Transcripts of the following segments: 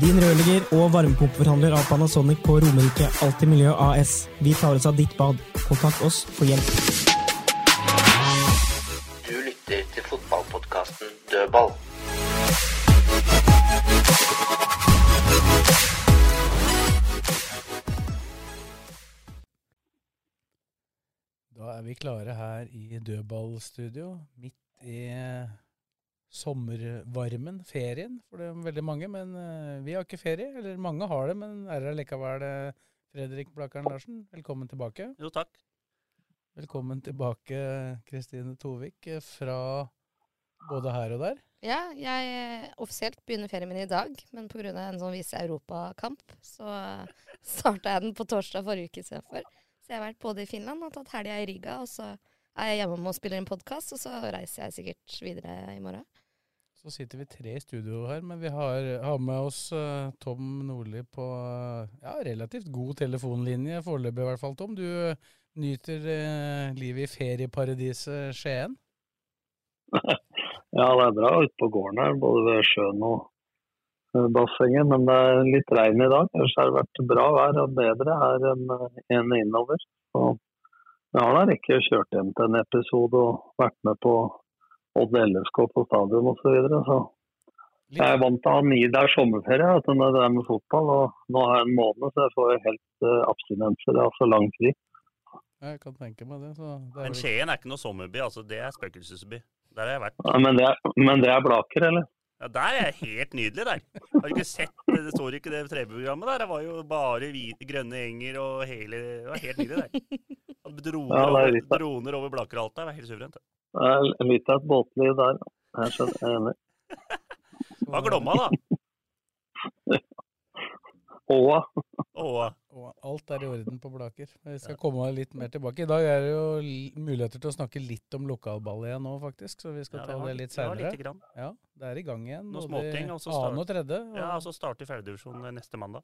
Din rørlegger og varmepumpeforhandler av Panasonic på Romerike Alltid Miljø AS. Vi tar oss av ditt bad. Kontakt oss for hjelp. Du lytter til fotballpodkasten Dødball. Da er vi klare her i dødballstudio, midt i sommervarmen, ferien for det er veldig mange. Men eh, vi har ikke ferie, eller mange har det, men er det likevel eh, Fredrik Blakkaren Larsen, velkommen tilbake. Jo, takk. Velkommen tilbake, Kristine Tovik, eh, fra både her og der. Ja, jeg offisielt begynner ferien min i dag, men pga. en sånn Vise Europa-kamp, så starta jeg den på torsdag forrige uke istedenfor. Så jeg har vært både i Finland og tatt helga i Riga, og så er jeg hjemme og spiller inn podkast, og så reiser jeg sikkert videre i morgen. Så sitter vi tre i studio her, men vi har, har med oss uh, Tom Nordli på uh, ja, relativt god telefonlinje, foreløpig i hvert fall, Tom. Du uh, nyter eh, livet i ferieparadiset Skien. Ja, det er bra ute på gården her, både ved sjøen og bassenget. Men det er litt regn i dag. Ellers har det vært bra vær og bedre her enn enn innover. Så jeg har da ikke kjørt hjem til en episode og vært med på Odd LSK på stadion osv. Så, videre, så jeg er vant til å ha ni der sommerferie vet du, når det er med fotball. Og nå har jeg en måned, så jeg får helt uh, abstinenser. Jeg har så lang fri. Jeg kan tenke meg det. Så det er Men Skien er ikke noe sommerby, altså. Det er spøkelsesby. Der har jeg vært. Ja, men, det er, men det er Blaker, eller? Ja, Der er helt nydelig, der. Har du ikke sett det? Det står ikke det TV-programmet der. Det var jo bare hvite, grønne enger og hele Det var helt nydelig der. Og Droner, Ja, det er over, litt- droner over der. Det var helt suverent. det. Er litt av et båtliv der. Jeg er enig. Det var Glomma, da. Åa. Åa. Alt er i orden på Blaker. Vi skal komme litt mer tilbake. I dag er det jo muligheter til å snakke litt om lokalball igjen nå, faktisk. Så vi skal Ja, ta det litt- seinere. Det, grann. Ja, det er i gang igjen. Noen småting. Og så annen og start- tredje. Ja, og så starter fjerdedivisjon neste mandag.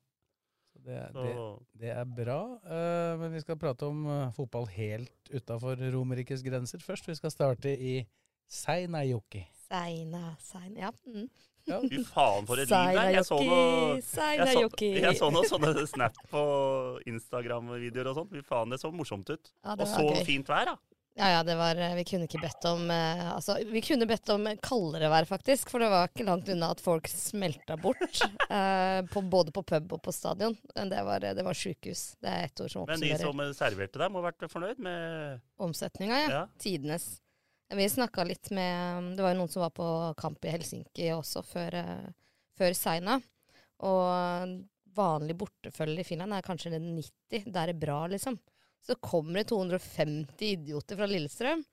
det, det, Så det er bra. Uh, men vi skal prate om uh, fotball helt utafor Romerikes grenser først. Vi skal starte i Seinajoki. Seina, seina Ja. Mm. Ja. Fy faen, for et liv der. Jeg så noe jeg så, jeg så noen sånne snap på Instagram-videoer og sånt. Fy faen, det så morsomt ut. Ja, og så gøy. fint vær, da. Ja, ja, det var Vi kunne ikke bedt om eh, Altså, vi kunne bedt om kaldere vær, faktisk. For det var ikke langt unna at folk smelta bort. eh, på, både på pub og på stadion. Det var, det var sjukehus. Det er ett ord som Men de som serverte deg, må ha vært fornøyd med Omsetninga, ja. Ja. Tidenes. Vi snakka litt med Det var jo noen som var på kamp i Helsinki også før, eh, før Seina. Og vanlig bortefølge i Finland er kanskje 90. Der er bra, liksom. Så kommer det 250 idioter fra Lillestrøm.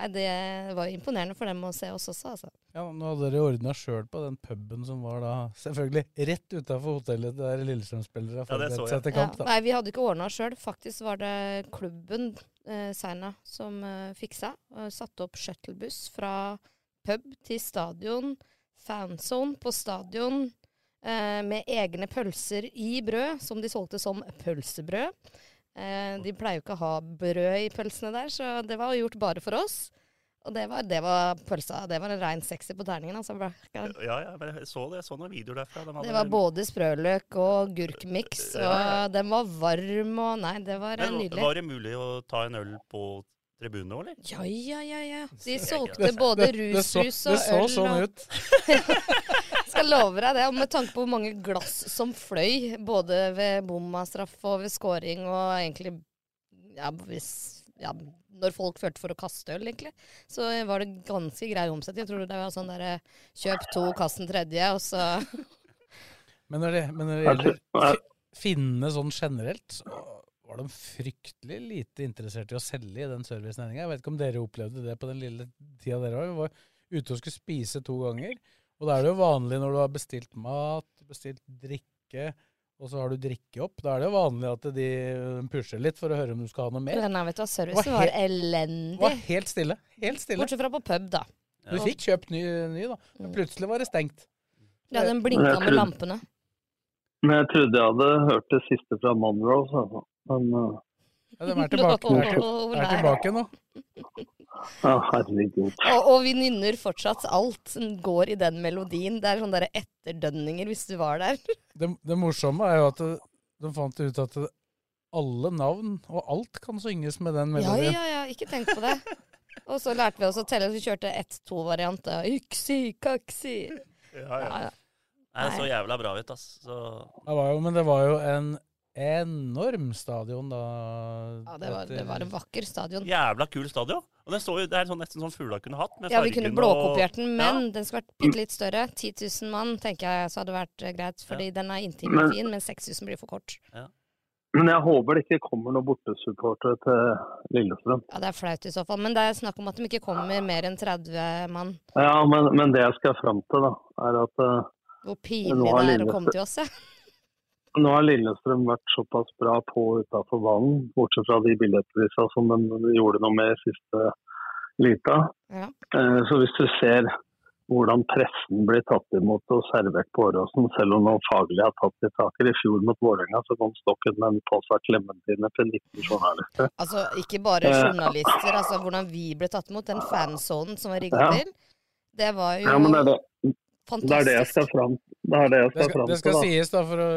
Nei, det var jo imponerende for dem å se oss også, altså. Ja, Nå hadde dere ordna sjøl på den puben som var da selvfølgelig rett utafor hotellet der Lillestrøm-spillere forberedte ja, seg til kamp. Ja, da. nei, vi hadde ikke ordna sjøl. Faktisk var det klubben eh, Seina som eh, fiksa. Og satte opp shuttlebuss fra pub til stadion. Fanzone på stadion. Eh, med egne pølser i brød, som de solgte som pølsebrød. Eh, de pleier jo ikke å ha brød i pølsene der, så det var jo gjort bare for oss. Og det var, det var pølsa. Det var en rein sekser på terningen. Altså. Ja, ja, jeg så det. Jeg så noen videoer derfra. De hadde- Det var både sprøløk og gurkmiks, og Ja, ja. den var varm og Nei, det var eh, Men nydelig. var det mulig å ta en øl på tribunen òg, eller? Ja, ja, ja, ja. De Det- solgte både rushus og øl. det så sånn og... ut. Skal love deg det. Og med tanke på hvor mange glass som fløy, både ved bommastraff og ved scoring, og egentlig ja, hvis, ja, når folk følte for å kaste øl, egentlig, så var det ganske grei omsetning. Jeg tror det var sånn derre kjøp to, kast den tredje, og så Men når det, men når det gjelder fi- finnene sånn generelt, så var de fryktelig lite interessert i å selge i den servicenæringa. Jeg vet ikke om dere opplevde det på den lille tida dere var. Vi var ute og skulle spise to ganger. Og da er det jo vanlig når du har bestilt mat, bestilt drikke, og så har du drikke opp. Da er det jo vanlig at de pusher litt for å høre om du skal ha noe mer. Nei, vet du servicen var var elendig. Det var helt stille. Helt stille. Bortsett fra på pub, da. Du fikk kjøpt ny, ny da. Men plutselig var det stengt. Ja, den blinka med lampene. Men jeg trodde jeg hadde hørt det siste fra Monroe, så. Men uh, Ja, de er tilbake, er, er tilbake nå. Ja, herregud. Og, og vi nynner fortsatt alt som går i den melodien. Det er sånne der etterdønninger hvis du var der. Det, det morsomme er jo at de fant ut at det, alle navn og alt kan synges med den Ja, melodien. ja, ja, ikke tenk på det. Og så lærte vi oss å telle, så vi kjørte ett-to-variant. Yksi, kaksi. Ja, ja. Ja, Nei, det så jævla bra ut, ass. Så Det var jo, men det var jo en enorm stadion da. Ja, det var, det var en vakker stadion. Jævla kul stadion. Og den står jo, Det er sånn, nesten sånn fugla kunne hatt. Med Ja, vi kunne blåkopiert den, men Ja. den skulle vært bitte litt større. 10 000 mann tenker jeg så hadde vært eh, greit, fordi den er intim og fin, men 6000 blir for kort. Men jeg håper det ikke kommer noen bortesupportere til Lillestrøm. Ja, Det er flaut i så fall, men det er snakk om at de ikke kommer mer enn 30 mann. Ja, men, men det jeg skal fram til, da, er at uh, Hvor pinlig det er å komme til oss, ja. Nå har Lillestrøm vært såpass bra på utafor banen, bortsett fra de billettprisene som de gjorde noe med siste lita. Ja. Eh, Så hvis du ser hvordan pressen blir tatt imot og servert på Åråsen, selv om noen faglig har tatt i taker. I fjor mot Vålerenga så kom Stokken med en pose klementiner til 19 journalister. Altså, ikke bare Eh, journalister, altså hvordan vi ble tatt imot, den fansonen som var rigget Ja. til, det var jo Ja, men det er det, det, er det jeg skal fram Det det Det skal det skal da. sies, da, for å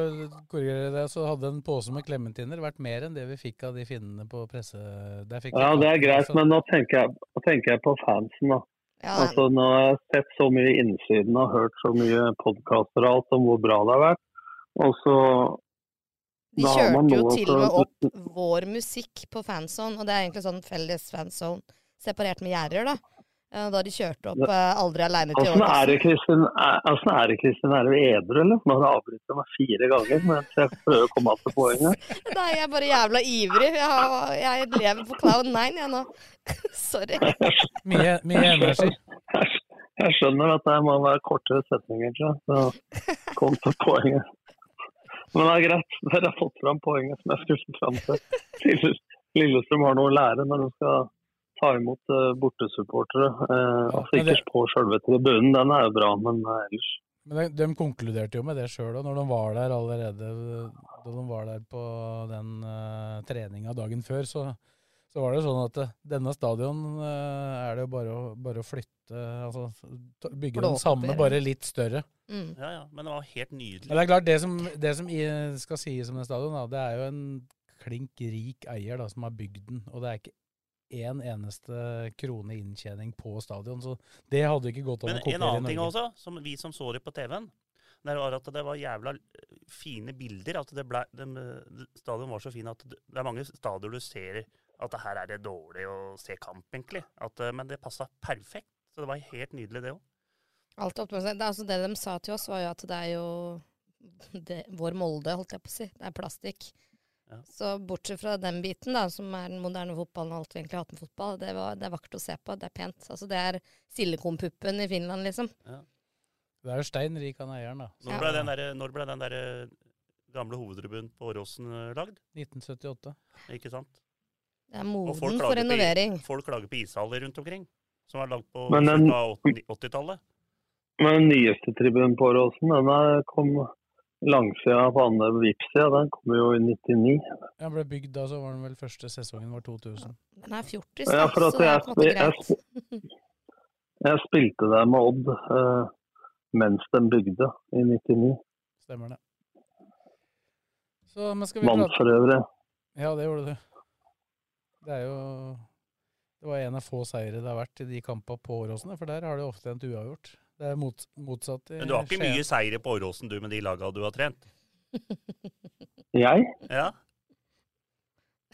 korrigere det, så hadde en pose med klementiner vært mer enn det vi fikk av de finnene på presse... Ja, det er greit, men nå tenker jeg, tenker jeg på fansen. da. Ja, Altså, nå har jeg sett så mye innsiden og hørt så mye podkaster og alt om hvor bra det har vært. Og så De kjørte jo til og med opp vår musikk på fanzone, og det er egentlig sånn felles fanzone separert med gjerder, da. Eh, Da de kjørte opp eh, Aldri aleine til Ålesund. Åssen er det, Kristin? Er du edru, eller? Nå har du avbrutt meg fire ganger mens jeg prøver å komme av til poenget. Nei, jeg er bare jævla ivrig. Jeg, har, jeg lever på cloud nine, jeg nå. Sorry. Mye, mye energi. Jeg, jeg skjønner at det må være kortere setninger, tror jeg. Så kom til poenget. Men det er greit. Dere har fått fram poenget som jeg skulle fram til. Lillestrøm har noe å lære når de skal ta imot eh, bortesupportere. Eh, altså ikke det- på selve tribunen, den er jo bra, men eh, ellers. Men de, de konkluderte jo med det sjøl òg, når de var der allerede Da de var der på den uh, treninga dagen før, så, så var det sånn at denne stadion er det jo bare å, bare å flytte Altså Bygge bygge den samme, bare litt større. Mm. Ja, ja, men det var helt nydelig. Men det er klart, det som, det som skal sies om den stadion, da, det er jo en klink rik eier da, som har bygd den. Og det er ikke én eneste krone inntjening på stadion, så det hadde ikke gått an å kopiere i Norge. Men en annen ting også, som vi som så det på TV-en, det var at det var jævla eh, fine bilder. At det ble, de, stadion var så fin at det, det er mange stadioner du ser at det her er det dårlig å se kamp, egentlig. At, eh, men det passa perfekt. Så det var helt nydelig, det òg. Alt opp med seg. Det, er altså det de sa til oss, var jo at det er jo det, vår Molde, holdt jeg på å si. Det er plastikk. Så bortsett fra den biten, da, som er den moderne fotballen og alt vi egentlig har hatt med fotball, det, var, det er vakkert å se på. Det er pent. Altså, det er silikonpuppen i Finland, liksom. Det er jo stein rik han eieren, da. Når ble den der, når ble den der eh, gamle hovedtribunen på Åråsen eh, lagd? 1978. Ikke sant? Det er moden for renovering. på. Folk klager på ishaller rundt omkring, som er lagd på Men den- slutten av 80-tallet. Men den nyeste tribunen på Åråsen, den er- kom langsida på andre Vipps-sida, den kom jo i 99. Den ble bygd da, så var den vel første sesongen var 2000. Den er fjortis, Ja, for at så det er på en måte greit. jeg spilte der med Odd eh, mens den bygde, i 99. Stemmer det. Så, men skal vi Vant for øvrig. Ja, det gjorde du. Det er jo Det var en av få seire det har vært i de kampene på Åråsene, for der har det ofte endt uavgjort. Det er mot, motsatt i Men du har ikke mye seire på Åråsen du med de laga du har trent? Jeg? Ja.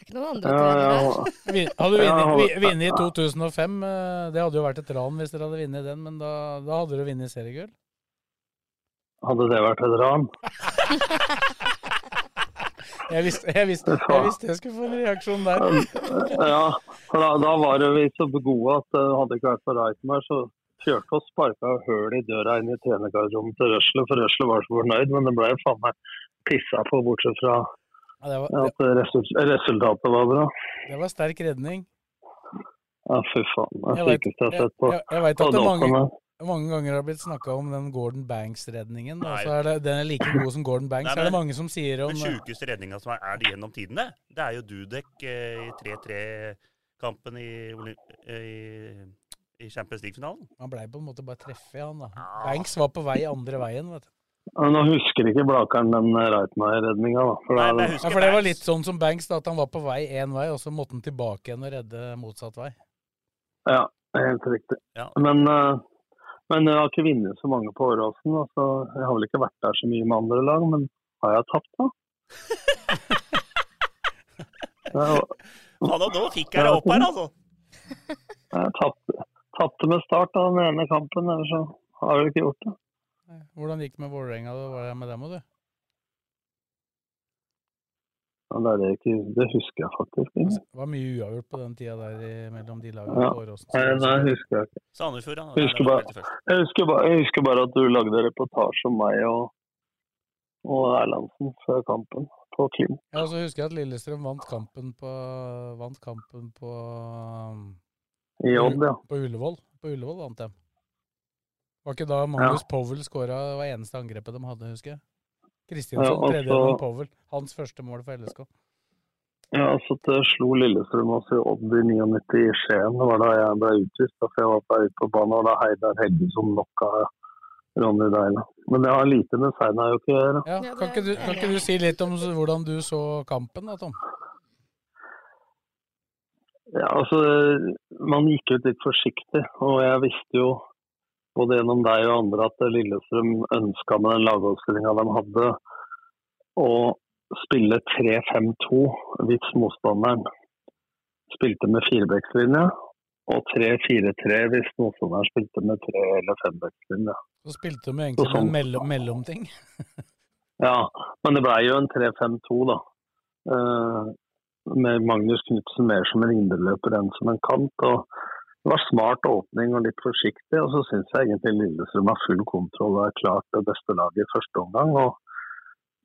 Det er ikke noen andre Ja, trenere. ja. Vi- Hadde du vunnet i 2005, eh, det hadde jo vært et ran hvis dere hadde vunnet den, men da, da hadde dere vunnet seriegull. Hadde det vært et ran? Jeg visste jeg, visste, jeg visste jeg skulle få en reaksjon der. Ja, for da, da var vi så gode at det hadde ikke vært for Reitmar, så kjørte og sparka høl i døra inn i trenergarderoben til Røsle, for Røsle var så fornøyd, men det ble jo faen meg pissa på, bortsett fra Ja, det, var, at resul- resultatet var bra. det var sterk redning. Ja, fy faen. Det Jeg er vet- sykeste jeg har sett på jeg- jeg vet at det mange- Mange ganger har blitt snakka om den Gordon Banks-redningen. Den er like god som Gordon Banks. Nei, men, er det mange som sier om Den sjukeste redninga som er, er det gjennom tidene, det er jo Dudek eh, i 3-3-kampen i, i, i Champions League-finalen. Han blei på en måte bare treffet, han da. Banks var på vei andre veien, vet du. Ja, Nå husker ikke Blakeren den Reitmeier-redninga, da. For Nei, det ja, for det var litt sånn som Banks, da, at han var på vei én vei, og så måtte han tilbake igjen og redde motsatt vei. Ja, helt riktig. Ja. Men, eh, men jeg har ikke vunnet så mange på Åråsen. Altså, jeg har vel ikke vært der så mye med andre lag, men har jeg tapt, da? Ja, Faen, nå fikk jeg det opp her, altså! Jeg tapte, tapte med start av den ene kampen, eller så har du ikke gjort det. Hvordan gikk det med Vålerenga? Hva Var det med dem og du? Ja, det, er det, ikke, det husker jeg faktisk ikke. Det var mye uavgjort på den tida der i, mellom de lagene Ja. Åråsen. Nei, nei, husker jeg ikke. Sandefjord, ja. Jeg husker, bare, jeg, husker bare, jeg husker bare at du lagde reportasje om meg og, og Erlandsen før kampen på Klim. Ja, så husker jeg at Lillestrøm vant kampen på, vant kampen på um, I Odd, ja. På Ullevål. På Ullevål vant de. Var ikke da Magnus Powell skåra det var eneste angrepet de hadde, husker jeg? Kristiansson Ja, tredje gjennom Powell. Hans første mål for LSK. Ja, så det slo Lillestrøm oss i Odd i 99 i Skien. Det var da jeg ble utvist. da, For jeg var på ute på banen, og da Heidar Hegge som knocka Ronny Deila. Men det har lite med Seinajok å gjøre. Ja, kan, ikke du, kan ikke du si litt om hvordan du så kampen da, Tom? Ja, altså, Man gikk ut litt forsiktig, og jeg visste jo både gjennom deg og andre at Lillestrøm ønska med den lagoppstillinga de hadde, å spille 3-5-2 hvis motstanderen spilte med firebeckslinje, og 3-4-3 hvis motstanderen spilte med tre- eller fembeckslinje. Så spilte de egentlig sånn- en mellom, mellomting. Ja, men det blei jo en 3-5-2, da. Eh, med Magnus Knutsen mer som en indreløper enn som en kant. og Det var smart åpning og litt forsiktig. og Så syns jeg egentlig Lillestrøm har full kontroll og er klart det beste laget i første omgang. og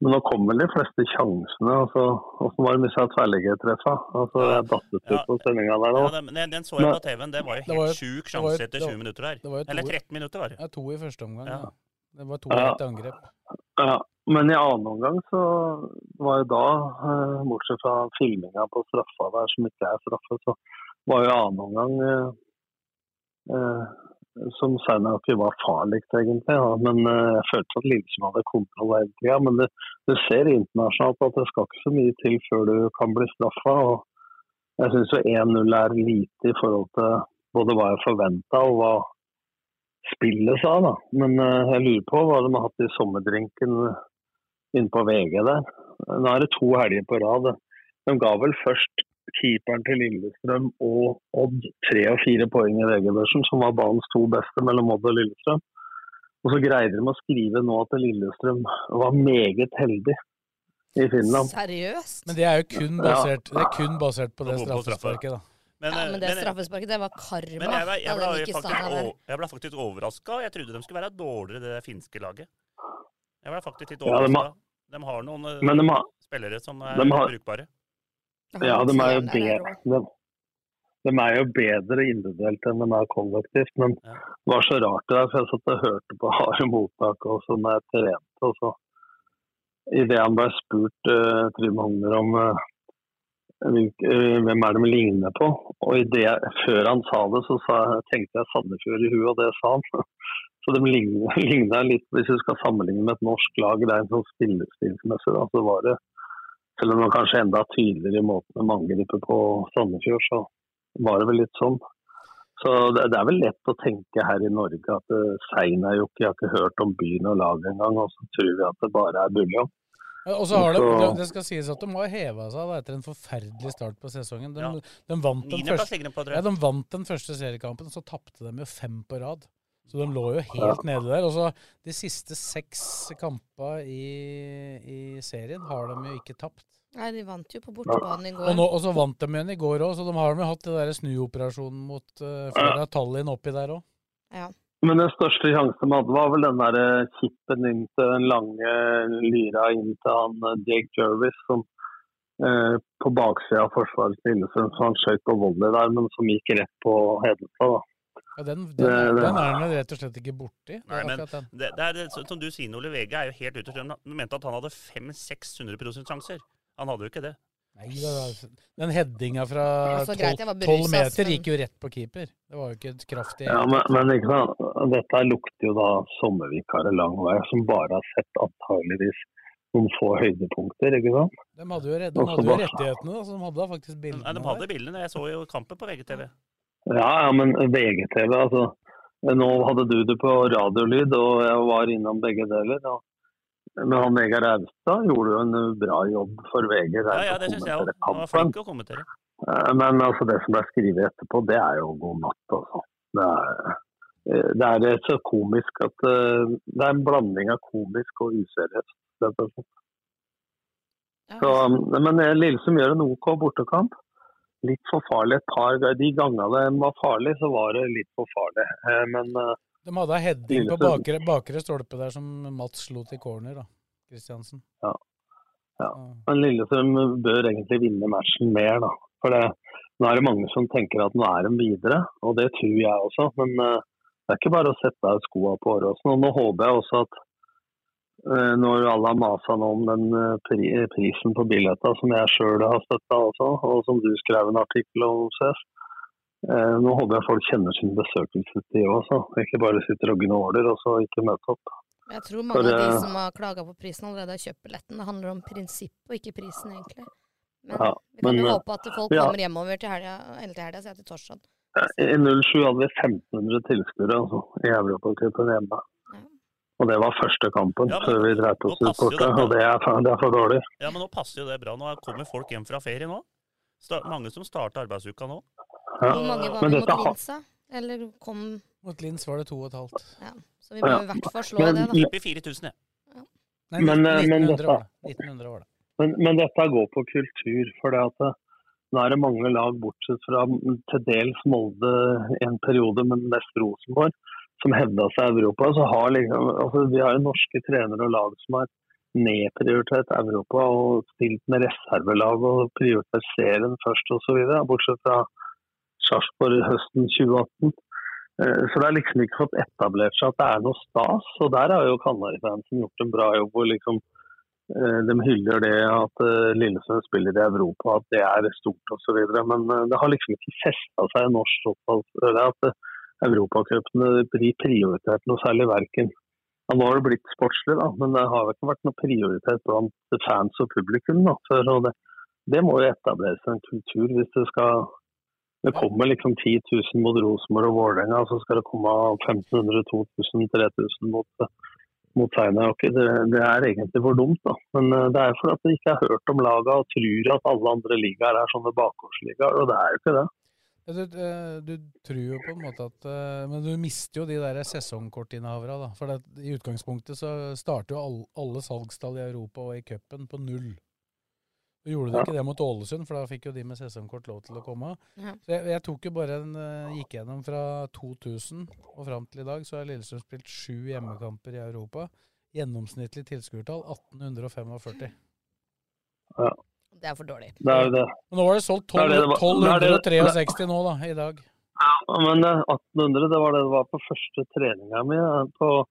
men nå kommer vel de fleste sjansene. altså, så var det med disse tverrliggertreffa? Altså, jeg datt ut Ja. på sendinga der nå. Ja, den, den, så jeg på TV-en. Det var jo helt var sjuk sjanse etter 20 minutter der. Eller 13 minutter, var det. Ja, to i første omgang. Ja. Ja. Det var to Ja. etter angrep. Ja, men i annen omgang så var jo da, eh, bortsett fra filminga på straffa der som ikke er straffe, så var jo annen omgang eh, eh, som vi var farligst, egentlig. Ja. Men eh, jeg følte at Lillesund hadde kontroll hele tida. Men det, du ser internasjonalt at det skal ikke så mye til før du kan bli straffa. Jeg syns jo 1-0 er lite i forhold til både hva jeg forventa og hva spillet sa. da. Men eh, jeg lurer på hva de har hatt i sommerdrinken inne på VG der. Nå er det to helger på rad. De ga vel først keeperen til Lillestrøm og Odd tre og fire poeng i VG-børsen, som var banens to beste mellom Odd og Lillestrøm. Og så greide de å skrive nå at Lillestrøm var meget heldig i Finland. Seriøst? Men det er jo kun basert, det er kun basert på det straffesparket, da. Men, ja, men det men- straffesparket, det var karma. Men jeg, ble- jeg, ble, jeg ble, faktisk, stand jeg ble faktisk overraska. Jeg trodde de skulle være dårligere, det finske laget. Jeg var faktisk litt Ja, de overraska. har- de har noen eh, de har- spillere som er de har- brukbare. Ja, de er jo bedre. De, de er jo bedre individuelt enn de er kollektivt. Men det var så rart det der, for jeg satt og hørte på harde mottak og så når jeg trente. og så Idet han ble spurt uh, Trym Hogner om uh, hvem er det de ligner på, og det, før han sa det, så sa, tenkte jeg Sandefjord i huet, og det sa han. Så de ligna, litt, hvis du skal sammenligne med et norsk lag, er en sånn spillestilsmessig, da, så var det selv om det var kanskje enda tydeligere i måten de angriper på Sandefjord, så var det vel litt sånn. Så det, det er vel lett å tenke her i Norge at uh, Seinajokk Jeg har ikke hørt om byen og laget engang, og så tror vi at det bare er buljong. Og så har de, det- skal sies at de har heva seg da, etter en forferdelig start på sesongen. De, Ja. de, vant, den første, på, ja, de vant den første seriekampen, så tapte de jo fem på rad. Så de lå jo helt Ja. nede der. Og så de siste seks kampene i, i serien har de jo ikke tapt. Nei, de vant jo på bortebane i går. Og, nå, og så vant de igjen i går òg, så de har jo hatt det der snuoperasjonen mot uh, flere av Tallinn oppi der òg. Ja. Men den største sjansen man hadde, var vel den der kippen chippen inn til den lange lyra inn til han eh, Jake Jervis, som eh, på baksida av forsvaret til Lillestrøm, så han skjøt på volley der, men som gikk rett på Hedenstad. da. Ja, den, den, den er han jo rett og slett ikke borti. Det er Nei, men det, det er, som du sier, Ole Vega er jo helt ute. Han mente at han hadde 500-600% sjanser. Han hadde jo ikke det. Nei, det var, den headinga fra Altså, tolv meter gikk jo rett på keeper. Det var jo ikke et kraftig Ja, men, men ikke sant? Dette lukter jo da sommervikarer lang vei, som bare har sett antageligvis noen få høydepunkter, ikke sant? De hadde jo, redd, de hadde jo rettighetene, da, så de hadde da faktisk bildene. Nei, de hadde bildene. Jeg så jo kampen på VGTV. Ja, ja, men VGTV, altså. Nå hadde du det på radiolyd, og jeg var innom begge deler. Og, men han Vegard Austad gjorde jo en bra jobb for VG. Ja, ja, det syns jeg òg. Han var flink å kommentere. Eh, Men altså, det som ble skrevet etterpå, det er jo god natt, altså. Det er, eh, det er så komisk at eh, Det er en blanding av komisk og useriøst. rett og slett. Så, men Lillesund gjør en OK bortekamp. Litt for farlig et par. De gangene det var farlig, så var det litt for farlig. Eh, Men eh, De hadde heading på bakre, bakre stolpe der som Mats slo til corner, da. Kristiansen. Ja. ja. Men Lillestrøm bør egentlig vinne matchen mer, da. For det, nå er det mange som tenker at nå er de videre, og det tror jeg også. Men eh, det er ikke bare å sette av skoa på Åråsen. Og nå håper jeg også at eh, når alle har masa nå om den eh, pri, prisen på billetter, som jeg sjøl har støtta også, og som du skrev en artikkel om, CS, eh, nå håper jeg folk kjenner sin besøkelsestid også. Ikke bare sitter og gnåler og så ikke møter opp. Jeg tror mange For, av de eh, som har klaga på prisen, allerede har kjøpt billetten. Det handler om prinsipp og ikke prisen, egentlig. Men Ja, vi kan men, jo eh, håpe at folk ja. kommer hjemover til helga, eller til helga, sier jeg til torsdag. I 07 hadde vi 1500 tilskuere altså, i Europacupen hjemme. Og det var første kampen Ja, men før vi dreit oss ut borte. Og det er, det er for dårlig. Ja, men nå passer jo det bra. Nå kommer folk hjem fra ferie nå. Sta mange som starter arbeidsuka nå. Hvor mange var det mot Linsa? Eller kom Mot Lins var det to og et halvt. Ja, så vi må Ja. i hvert fall slå Men- det, da. Tipper 4000, ja. Nei, Men, 1900, men dette- var 1900 var det. Men, men dette går på kultur. for det at det, nå er det mange lag, bortsett fra til dels Molde en periode, men mest Rosenborg, som hevda seg i Europa. Så har liksom, altså, vi har jo norske trenere og lag som har nedprioritert Europa og stilt med reservelag og prioritert serien først osv. Bortsett fra Sarpsborg høsten 2018. Eh, Så det har liksom ikke fått etablert seg at det er noe stas. Og der har jo Kanarifansen gjort en bra jobb. hvor liksom eh, De hyller det at Lillesund spiller i Europa, at det er stort osv. Men eh, det har liksom ikke festa seg i norsk fotball at eh, europacupene blir prioritert noe særlig. Verken Nå har det blitt sportslig, da, men det har ikke vært noe prioritet blant fans og publikum. da, før, og det, det må jo etableres en kultur hvis det skal det kommer liksom 10 000 mot Rosenborg og Vålerenga, så skal det komme 1500, 2000, 3000 mot, mot Seinajokki. Det, det er egentlig for dumt, da. Men eh, det er fordi at vi ikke har hørt om laga og tror at alle andre ligaer er sånne bakgårdsligaer, og det er jo ikke det. Ja, Du, eh, du tror jo på en måte at eh, Men du mister jo de der sesongkortinnehaverne. da. For det, i utgangspunktet så starter jo alle, alle salgstall i Europa og i cupen på null. Så gjorde de Ja. ikke det mot Ålesund, for da fikk jo de med sesongkort lov til å komme. Ja. Så jeg, jeg tok jo bare en, eh, gikk gjennom fra 2000 og fram til i dag, så har Lillestrøm spilt sju hjemmekamper i Europa. Gjennomsnittlig tilskuertall 1845. Ja. Det er for dårlig. Det er det. Men nå var det solgt Det er det det var- det er det- 1263 nå, da, i dag. Ja, men eh, 1800, det var det det var på første treninga mi eh, på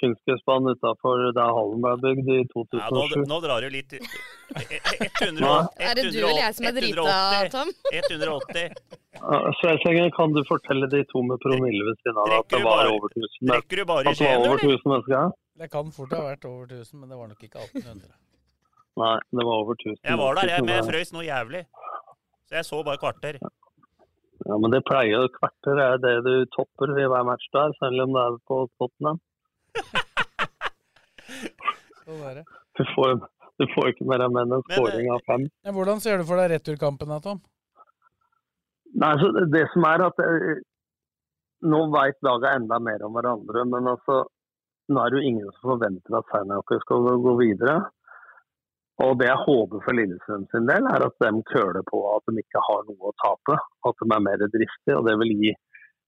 kunstgressbanen utafor der hallen ble bygd i Ja, nå, 2007. nå drar du litt 100, Nei. Er det du eller jeg som er drita, Tom? 180. Ja, Sveisengen, kan du fortelle de to med promille ved siden av at det var over 1000 mennesker? du bare at det var over 1000 mennesker? Det kan fort ha vært over 1000, men det var nok ikke 1800. Nei, det var over 1000. Jeg var der, jeg, men jeg frøys noe jævlig. Så jeg så bare kvarter. Ja, men det pleier jo kvarter er det du topper i hver match der, selv om det er på Tottenham. Sånn er det. Du får, du får ikke mer enn en skåring av fem. Men, hvordan ser du for deg returkampen da, Tom? Nei, så det, det som er at eh, Nå vet laget enda mer om hverandre, men altså nå er det jo ingen som forventer at Seinäjoki skal gå videre. Og det jeg håper for Lillestrøm sin del, er at de køler på at de ikke har noe å tape. At de er mer driftige, og det vil gi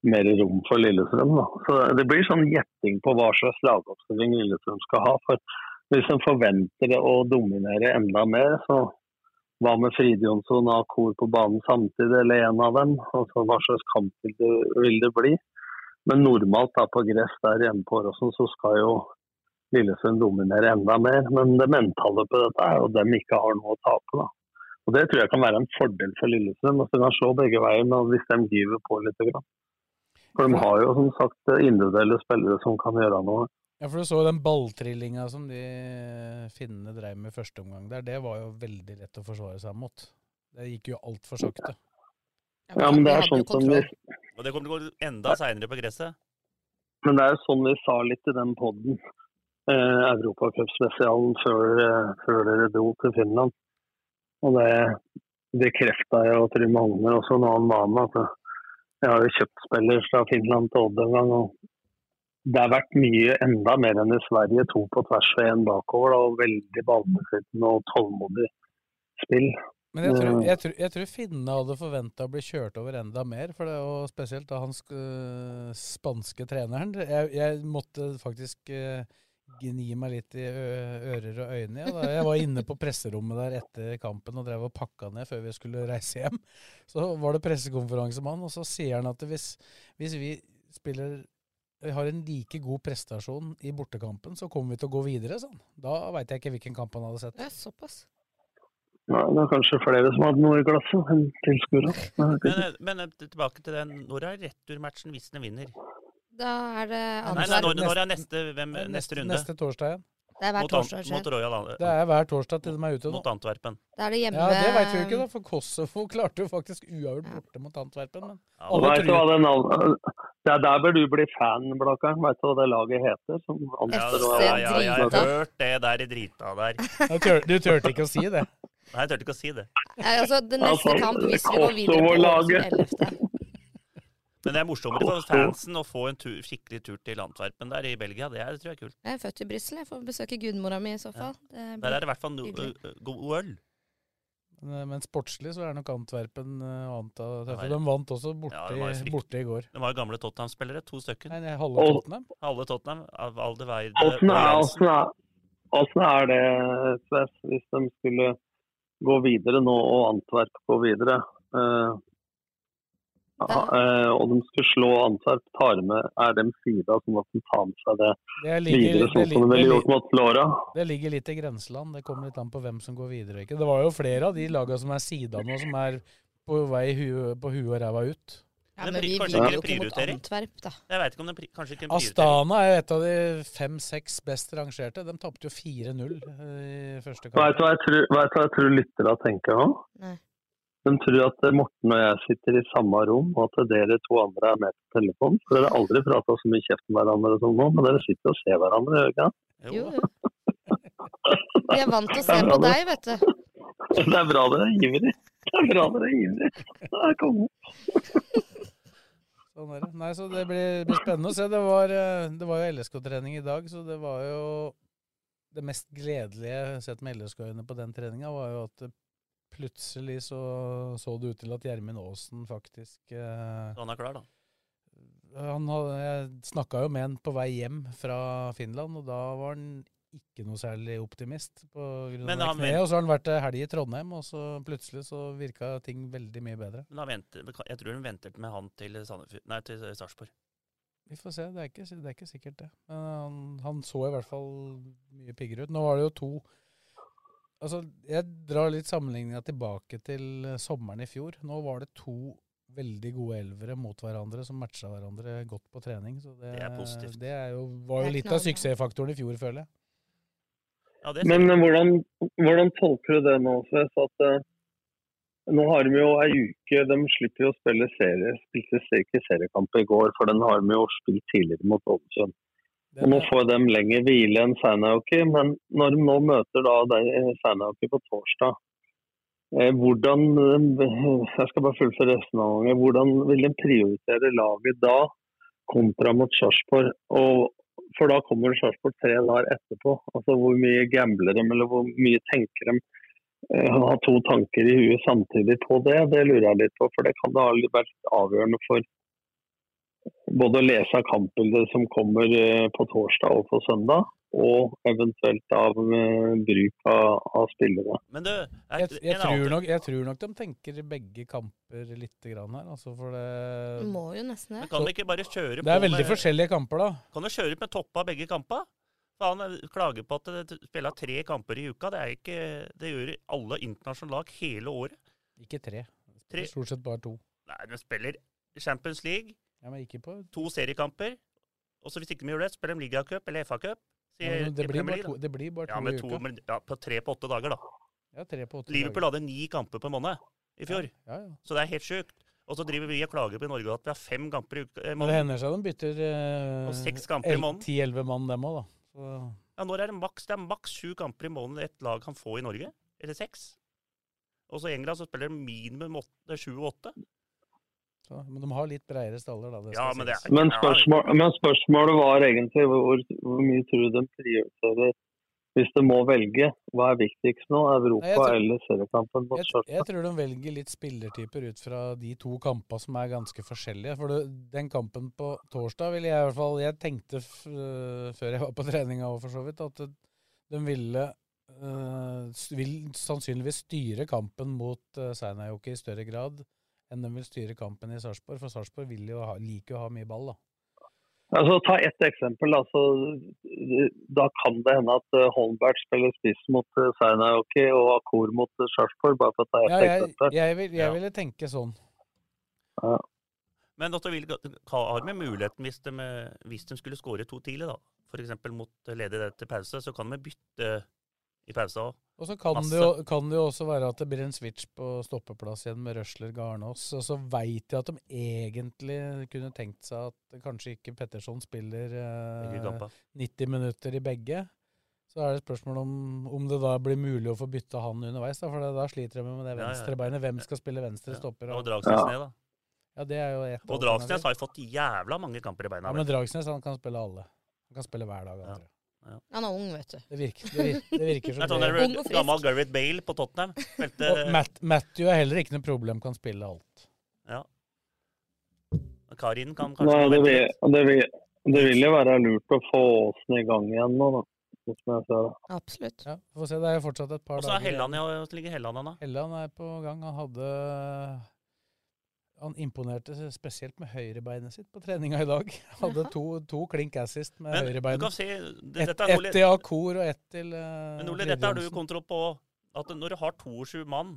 mer rom for Lillestrøm. Da. Så Det blir sånn gjetting på hva slags lagoppstilling Lillestrøm skal ha. for Hvis en forventer å dominere enda mer, så hva med Fride Jonsson og Kor på banen samtidig, eller en av dem? Altså, hva slags kampbilde vil det bli? Men normalt da på gress der hjemme på Åråsen, så skal jo Lillesund dominere enda mer. Men det mentale på dette er jo at de ikke har noe å tape. da. Og Det tror jeg kan være en fordel for Lillesund. Altså, de kan slå begge veier hvis de giver på litt. Grann. For de har jo som sagt individuelle spillere som kan gjøre noe. Ja, for Du så jo den balltrillinga som de finnene dreiv med i første omgang der. Det var jo veldig lett å forsvare seg mot. Det gikk jo altfor sakte. Ja, men det er sånn som vi Og det kommer til å gå enda seinere på gresset. Men det er jo sånn vi sa litt i den poden, eh, Europacupspesialen, før, eh, før dere dro til Finland. Og det bekrefta jo Trym Holmer også når han var med. at Jeg har jo kjøpt spiller fra Finland til Odd en gang. og Det har vært mye enda mer enn i Sverige. To på tvers og én bakover. Da, og veldig ballbesittende og tålmodig spill. Men jeg tror, Eh, jeg tror, jeg tror finnene hadde forventa å bli kjørt over enda mer, for det, og spesielt da hans øh, spanske treneren. Jeg, jeg måtte faktisk øh, gni meg litt i ører og øyne. Ja, da jeg var inne på presserommet der etter kampen og drev og pakka ned før vi skulle reise hjem. Så var det pressekonferanse med han, og så sier han at hvis, hvis vi spiller vi har en like god prestasjon i bortekampen, så kommer vi til å gå videre. Sånn. Da veit jeg ikke hvilken kamp han hadde sett. Det er såpass. Nei, det er kanskje flere som hadde noe i glasset enn vet Men, men eh, tilbake til den. Når er returmatchen hvis den vinner? Da er det Nei, nei, når, når er neste, hvem, neste, neste runde? Neste torsdag igjen. Det er hver Mot torsdag. Mot. Royal Det er hver torsdag til de er ute nå. Mot Antwerpen. Da er det hjemme Ja, Det veit vi jo ikke, da, for Kosovo klarte jo faktisk uavgjort borte mot Antwerpen. Men ja, alle vet hva tror den, det er der bør du bli fan, Blakkaren. Vet du hva det laget heter? Som Ja, ja, ja, ja, jeg har hørt det der i drita der. Du turte ikke å si det? Nei, jeg turte ikke å si det. Ja, altså, det neste Altså, kamp, hvis vi går videre på Kosovo-laget. 11. Men det er morsommere for fansen å få en tur, skikkelig tur til Antwerpen der i Belgia. Det, er, tror jeg er kult. Jeg er født i Brussel, jeg får besøke gudmora mi i så fall. Det Der er det i hvert fall no, god øl. Men, men sportslig så er nok Antwerpen å treffe. Nei. De vant også borte, Ja, borte i går. Det var jo gamle Tottenham-spillere, to stykker. Nei, nei, halve Tottenham. Halve Tottenham. Av Aldeveide Åssen og er, er, er det, Sves, hvis de skulle gå videre nå, og Antwerp gå videre? eh, eh, og de skulle slå Antwerp, tar med er de sida som at de tar med seg det Det ligger, videre, det, sånn som de ville gjort mot Flora? det ligger litt i grenseland. Det kommer litt an på hvem som går videre ikke. Det var jo flere av de lagene som er sida nå, som er på vei hu på huet og ræva ut. Ja, Det men vi vil jo ikke mot. Antwerp, da. Jeg vet ikke om det pri- kanskje ikke en. Astana er et av de fem-seks best rangerte. De tapte jo 4-0 i første kamp. Veit du hva jeg tror, tror lytterne tenker nå? Nei. De tror at Morten og jeg sitter i samme rom, og at dere to andre er med på telefon. For dere har aldri prata så mye kjeft med hverandre som nå, men dere sitter og ser hverandre, gjør dere ikke? Jo, jo. Vi er vant til å se på deg, vet du. Det er bra dere er ivrig. Det er bra dere er ivrig. Det er konge. Sånn er det. Nei, så det blir, blir spennende å se. Det var, eh, det var jo LSK-trening i dag, så det var jo Det mest gledelige sett med LSK-øyne på den treninga, var jo at plutselig så, så det ut til at Gjermund Aasen faktisk eh, han er klar, da. han hadde, Jeg snakka jo med han på vei hjem fra Finland, og da var han ikke noe særlig optimist på grunn Men av han kneet. Og så har han vært ei helg i Trondheim, og så plutselig så virka ting veldig mye bedre. Men venter, jeg tror hun venter med han til Nei, til Sarpsborg. Vi får se, det er ikke, det er ikke sikkert det. Men han, han så i hvert fall mye piggere ut. Nå var det jo to Altså, jeg drar litt sammenligninga tilbake til eh, sommeren i fjor. Nå var det to veldig gode elvere mot hverandre som matcha hverandre godt på trening. Så det, Det er positivt. Det er jo, var jo litt av suksessfaktoren i fjor, føler jeg. Ja, det Men eh, hvordan, hvordan tolker du det nå, Sves? At, uh, Nå har de jo ei uke De slipper jo å spille serie. Spilte ikke seriekamp i går, for den har de jo spilt tidligere mot Ålesund. Og Nå får de lenger hvile enn Seinäjoki, men når de nå møter da de- på torsdag eh, hvordan, eh, Jeg skal bare fullføre resten av gangen. Hvordan vil de prioritere laget da kontra mot Sarpsborg? For da kommer Sarpsborg tre dager etterpå. Altså Hvor mye gambler de, eller hvor mye tenker de? eh, Ha to tanker i huet samtidig på det, det lurer jeg litt på. For det kan da ha vært avgjørende for både å lese av kampbildet som kommer eh, på torsdag og på søndag, og eventuelt av eh, bruk av, av spillere. Men du, Jeg, er, jeg, en tror nok, jeg tror nok de tenker begge kamper litt grann her. Altså for det, Må jo nesten Men det. kan vi ikke bare kjøre på det er veldig med, forskjellige kamper, da. Kan du kjøre ut med toppa begge kamper? For han eh, klager på at det spiller tre kamper i uka. Det, er ikke, det gjør alle internasjonale lag hele året. Ikke tre. Tre. Stort sett bare to. Nei, de spiller Champions League, Ja, men ikke på to seriekamper. Og så hvis ikke de gjør det, spiller de ligacup eller FA-cup. ja, det, blir bare to, det blir bare to Ja, med i to, uka. men, ja, på tre på åtte dager, da. Ja, tre på åtte Liverpool dager. hadde ni kamper på en måned i fjor. Ja, ja. Så det er helt sjukt. Og så driver vi og klager på i Norge at vi har fem kamper i uka. eh, Men det hender seg de bytter eh, i måneden. ti-elleve mann, dem òg, da. Så, Ja, når er det maks? Det er maks sju kamper i måneden et lag kan få i Norge. Eller seks. Og så i England så spiller de minimum sju og åtte. Så, men de har litt bredere staller, da. Det Ja, men det er Men, spørsmål, men spørsmålet var egentlig hvor, hvor mye tror du de prioriterer hvis de må velge? Hva er viktigst nå? Europa Nei, tror- eller seriekampen mot Jeg, jeg tror de velger litt spillertyper ut fra de to kampene som er ganske forskjellige. For det, den kampen på torsdag ville jeg i hvert fall Jeg tenkte f øh, før jeg var på treninga òg, for så vidt, at de ville øh, vil sannsynligvis styre kampen mot uh, Seinajoki i større grad enn de vil styre kampen i Sarpsborg. For Sarpsborg vil jo ha, liker jo å ha mye ball, da. Altså, ta ett eksempel. Altså, da kan det hende at eh, Holmberg spiller spiss mot uh, Seinäjoki og Akor mot Sarpsborg, bare for å ta ett Ja, jeg, eksempel. jeg, vil, jeg Ja. ville tenke sånn. Ja. Men vil, har vi muligheten hvis de, hvis de skulle skåre to tidlig, da. F.eks. mot ledig til pause, så kan vi bytte i pausen òg. Og så kan, det jo, kan det jo også være at det blir en switch på stoppeplass igjen med Røsler Garnås. Og så veit jeg at de egentlig kunne tenkt seg at kanskje ikke Petterson spiller eh, 90 minutter i begge. Så er det spørsmål om, om det da blir mulig å få bytta han underveis. Da, for da sliter de med det Ja, ja. venstrebeinet. Hvem skal spille venstre stopper? Og Dragsnes ned, da. Ja, det er jo et Og Dragsnes har jo fått jævla mange kamper i beina. Ja, men Dragsnes han kan spille alle. Han kan spille hver dag. han jeg. Han er ung, vet du. Det virker, det virker, det virker Det som er sånn. Ung og frisk. gammel Gareth Bale på Tottenham. Spilte Og Matt, Matthew er heller ikke noe problem, kan spille alt. Ja. Karin kan Nei, kanskje det, vil, det, vil, det vil jo være lurt å få Åsen i gang igjen nå, da. det. Absolutt. Ja, får se. Det er jo fortsatt et par Og så er dager Helland igjen. ja, ligger Helland an, da? Helland er på gang. Han hadde Han imponerte spesielt med høyrebeinet sitt på treninga i dag. Hadde to, to klink assist med Men høyrebeinet. Si, det, Ett et til Akor og ett til uh, Men Ole, dette har du kontroll på. At når du har 22 mann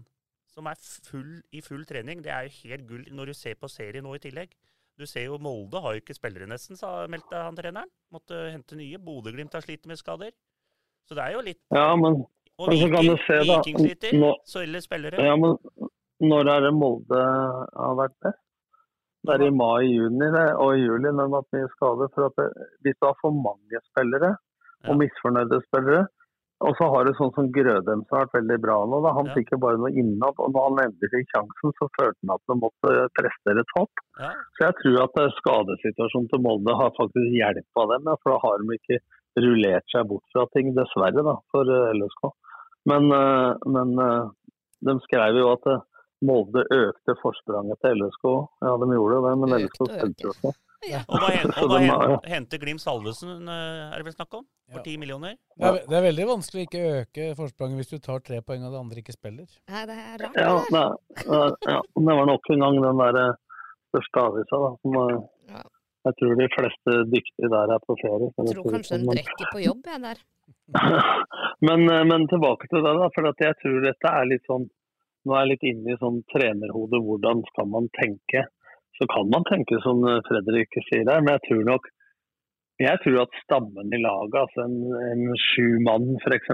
som er full, i full trening, det er jo helt gull når du ser på serien nå i tillegg. Du ser jo Molde har jo ikke spillere nesten, sa meldte han treneren. Måtte hente nye. Bodø-Glimt har slitt med skader. Så det er jo litt Ja, men, Og men så kan Viking, du se, da Viking sliter. nå, Så spillere. ja, men, Når er det Molde har vært best? Det er i mai-juni og i juli når de har hatt mye skader. For at det, hvis du har for mange spillere og misfornøyde spillere, og så har du sånn som Grødem som har vært veldig bra nå. Da. Han Ja. fikk jo bare noe innad, og når han endelig fikk sjansen, så følte han at han måtte prestere topp. Ja. Så jeg tror at eh, skadesituasjonen til Molde har faktisk hjelpa dem, ja, for da har de ikke rullert seg bort fra ting, dessverre, da, for eh, LSK. Men, eh, men de skrev jo at Molde økte forspranget til LSK. Ja, de gjorde det, men LSK spilte jo ja. Og hva, hente Så og hva de hen, har- Glimt Salvesen, eh, er det vel snakk om? For 10 millioner? Det er, det er veldig vanskelig å ikke øke forspranget hvis du tar tre poeng og det andre ikke spiller. Nei, det er rart. Ja, det er, det, ja, det var nok en gang den der eh, største avisa. Da, som, eh, jeg tror de fleste dyktige der er på ferie. Jeg tror kanskje som, de drikker på jobb, jeg der. men, men tilbake til det, da. For at jeg tror dette er litt sånn Nå er jeg litt inne i sånn trenerhodet, Hvordan skal man tenke? Så kan man tenke som eh, Fredrik sier der, men jeg tror nok jeg tror at stammen i laget, altså en, en sju mann f.eks.,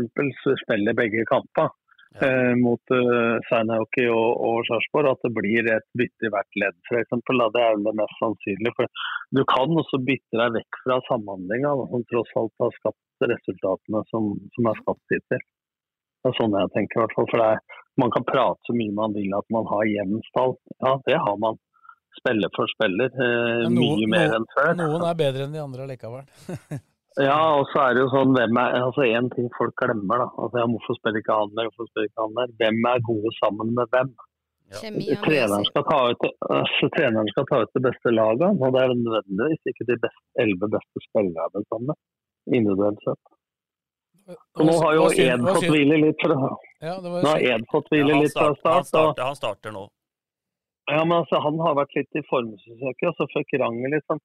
spiller begge kamper. eh, mot uh, Seinäjoki og, og Sarpsborg, at det blir et bytte i hvert ledd f.eks. Det er det mest sannsynlige. For du kan også bytte deg vekk fra samhandlinga, som tross alt har skapt resultatene som, som er skapt hittil. Det er sånn jeg tenker i hvert fall. For det er, man kan prate så mye man vil at man har jevn. Ja, det har man. Spiller for spiller. Eh, noen, mye mer noen, enn før. noen er bedre enn de andre likevel. Ja, og så er det jo sånn hvem er, altså En ting folk glemmer, da. Altså, ja, hvorfor spiller ikke han der? Hvorfor spiller ikke han der? Hvem er gode sammen med hvem? Å Treneren skal, ta ut, altså, treneren skal ta ut det beste laget, og det er nødvendigvis ikke de beste, elleve beste spillerne sammen, Individuelt sett. Og nå har jo Ed fått hvile litt fra Ja, Nå har. Ed fått hvile han, litt fra start, han, starter, han starter nå. Ja, men altså, Han har vært litt i formsøket, og så fikk Ranger litt sånn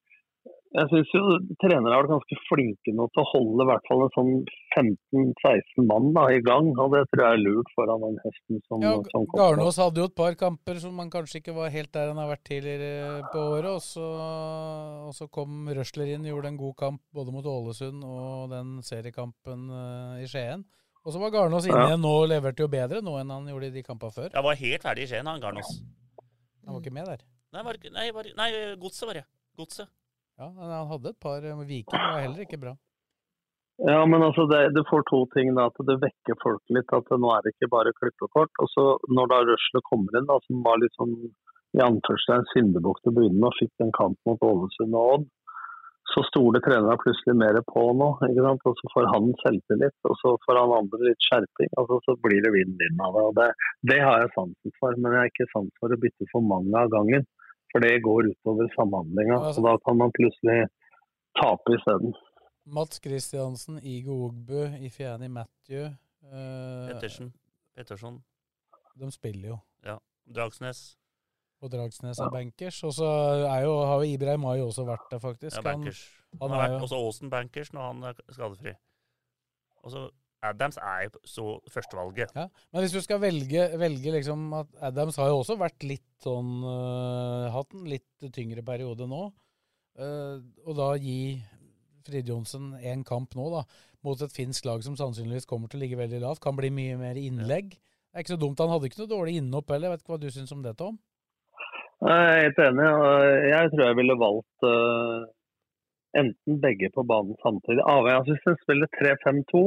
Jeg syns jo trenere har vært ganske flinke nå til å holde i hvert fall en sånn 15-16 mann da, i gang. og Det tror jeg er lurt foran den høsten som, Ja, som kommer. Garnås hadde jo et par kamper som man kanskje ikke var helt der han har vært tidligere på året. Og så, og så kom Røsler inn, gjorde en god kamp både mot Ålesund og den seriekampen eh, i Skien. Og så var Garnås inne Ja. igjen nå og leverte jo bedre nå enn han gjorde i de kampene før. Han var helt ferdig i Skien, han Garnås. Han var ikke med der. Nei, var, nei, var, nei Godset var det. Godset. Ja, Han hadde et par viker, Viking, var heller ikke bra. Ja, men altså det, det får to ting. da, at Det vekker folk litt. at Nå er det ikke bare klippekort. Og så når da Røsle kommer inn, da, som var litt sånn i anførselstegn syndebukk til å begynne med, og fikk en kamp mot Ålesund og Odd, så stoler treneren plutselig mer på nå. ikke sant? Og så får han selvtillit, og så får han andre litt skjerping. og så, blir det vinn-vinn av det. og det. Det har jeg sansen for, men jeg har ikke sans for å bytte for mange av gangen. For det går utover samhandlinga, Altså- og da kan man plutselig tape isteden. Mats Kristiansen, Igo Ogbu, Ifeani Matthew eh, Pettersen. Petterson. De spiller jo. Ja. Dragsnes. Og Dragsnes er bankers. Og så har jo Ibrahim Mai også vært der, faktisk. Ja, bankers. Han, Han han har er vært jo også Aasen bankers når han er skadefri. Og så Adams er jo så førstevalget. Ja, Men hvis du skal velge, velge liksom at Adams har jo også vært litt sånn uh, Hatt en litt tyngre periode nå. Uh, og da gi Fridtjonsen en kamp nå, da, mot et finsk lag som sannsynligvis kommer til å ligge veldig lavt, kan bli mye mer innlegg. Det er ikke så dumt. Han hadde ikke noe dårlig innhopp heller. Vet ikke hva du syns om det, Tom? Jeg er helt enig. Jeg tror jeg ville valgt uh enten begge på banen samtidig. Avhengig av hvis en spiller 3-5-2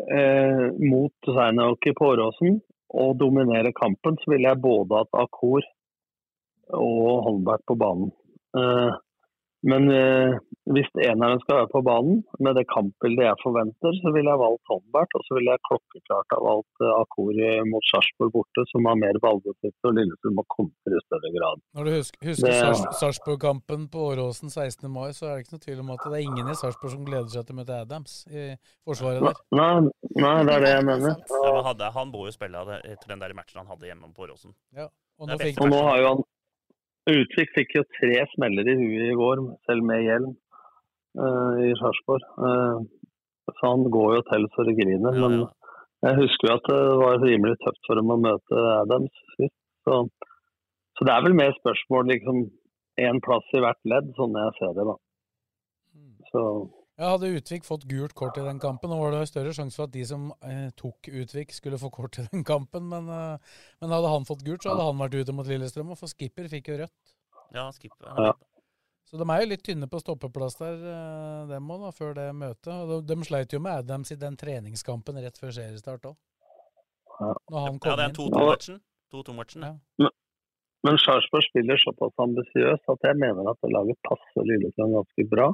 eh, mot Seinäjoki på Åråsen og dominere kampen, så ville jeg både hatt Akor og Holmberg på banen. Eh, men eh, hvis eneren skal være på banen, med det kampbildet jeg forventer, så ville jeg valgt Holmbert. Og så ville jeg klokkeklart ha valgt eh, Akor mot Sarpsborg borte, som har mer ballbesittelse, og Lillestrøm må kontre i større grad. Når du husker, husker Sarpsborg-kampen på Åråsen 16. mai, så er det ikke noe tvil om at det er ingen i Sarpsborg som gleder seg til å møte Adams i forsvaret der. Nei, nei, det er det jeg mener. Ja, men hadde, han bor jo spilla etter den der matchen han hadde hjemme på Åråsen. Ja, og nå fikk Og nå har jo han Utvik fikk jo tre smeller i huet i går, selv med hjelm, uh, i Sarpsborg. Uh, så han går jo til så det griner. Men jeg husker jo at det var rimelig tøft for dem å møte Adams sist. Så, så det er vel mer spørsmål liksom én plass i hvert ledd, sånn jeg ser det, da. Så Ja, Hadde Utvik fått gult kort i den kampen, nå var det større sjanse for at de som eh, tok Utvik, skulle få kort i den kampen. Men, eh, men hadde han fått gult, så hadde han vært ute mot Lillestrøm. Og for skipper fikk jo rødt. Ja, Skipper. Ja. Så de er jo litt tynne på stoppeplass der, eh, dem òg, før det møtet. Og de, de sleit jo med Adams i den treningskampen rett før seriestart òg. Ja. Ja, det er inn. 2-2-matchen. 2-2-matchen, ja. Men, men Sarpsborg spiller såpass ambisiøst at jeg mener at det laget passer Lillestrøm ganske bra.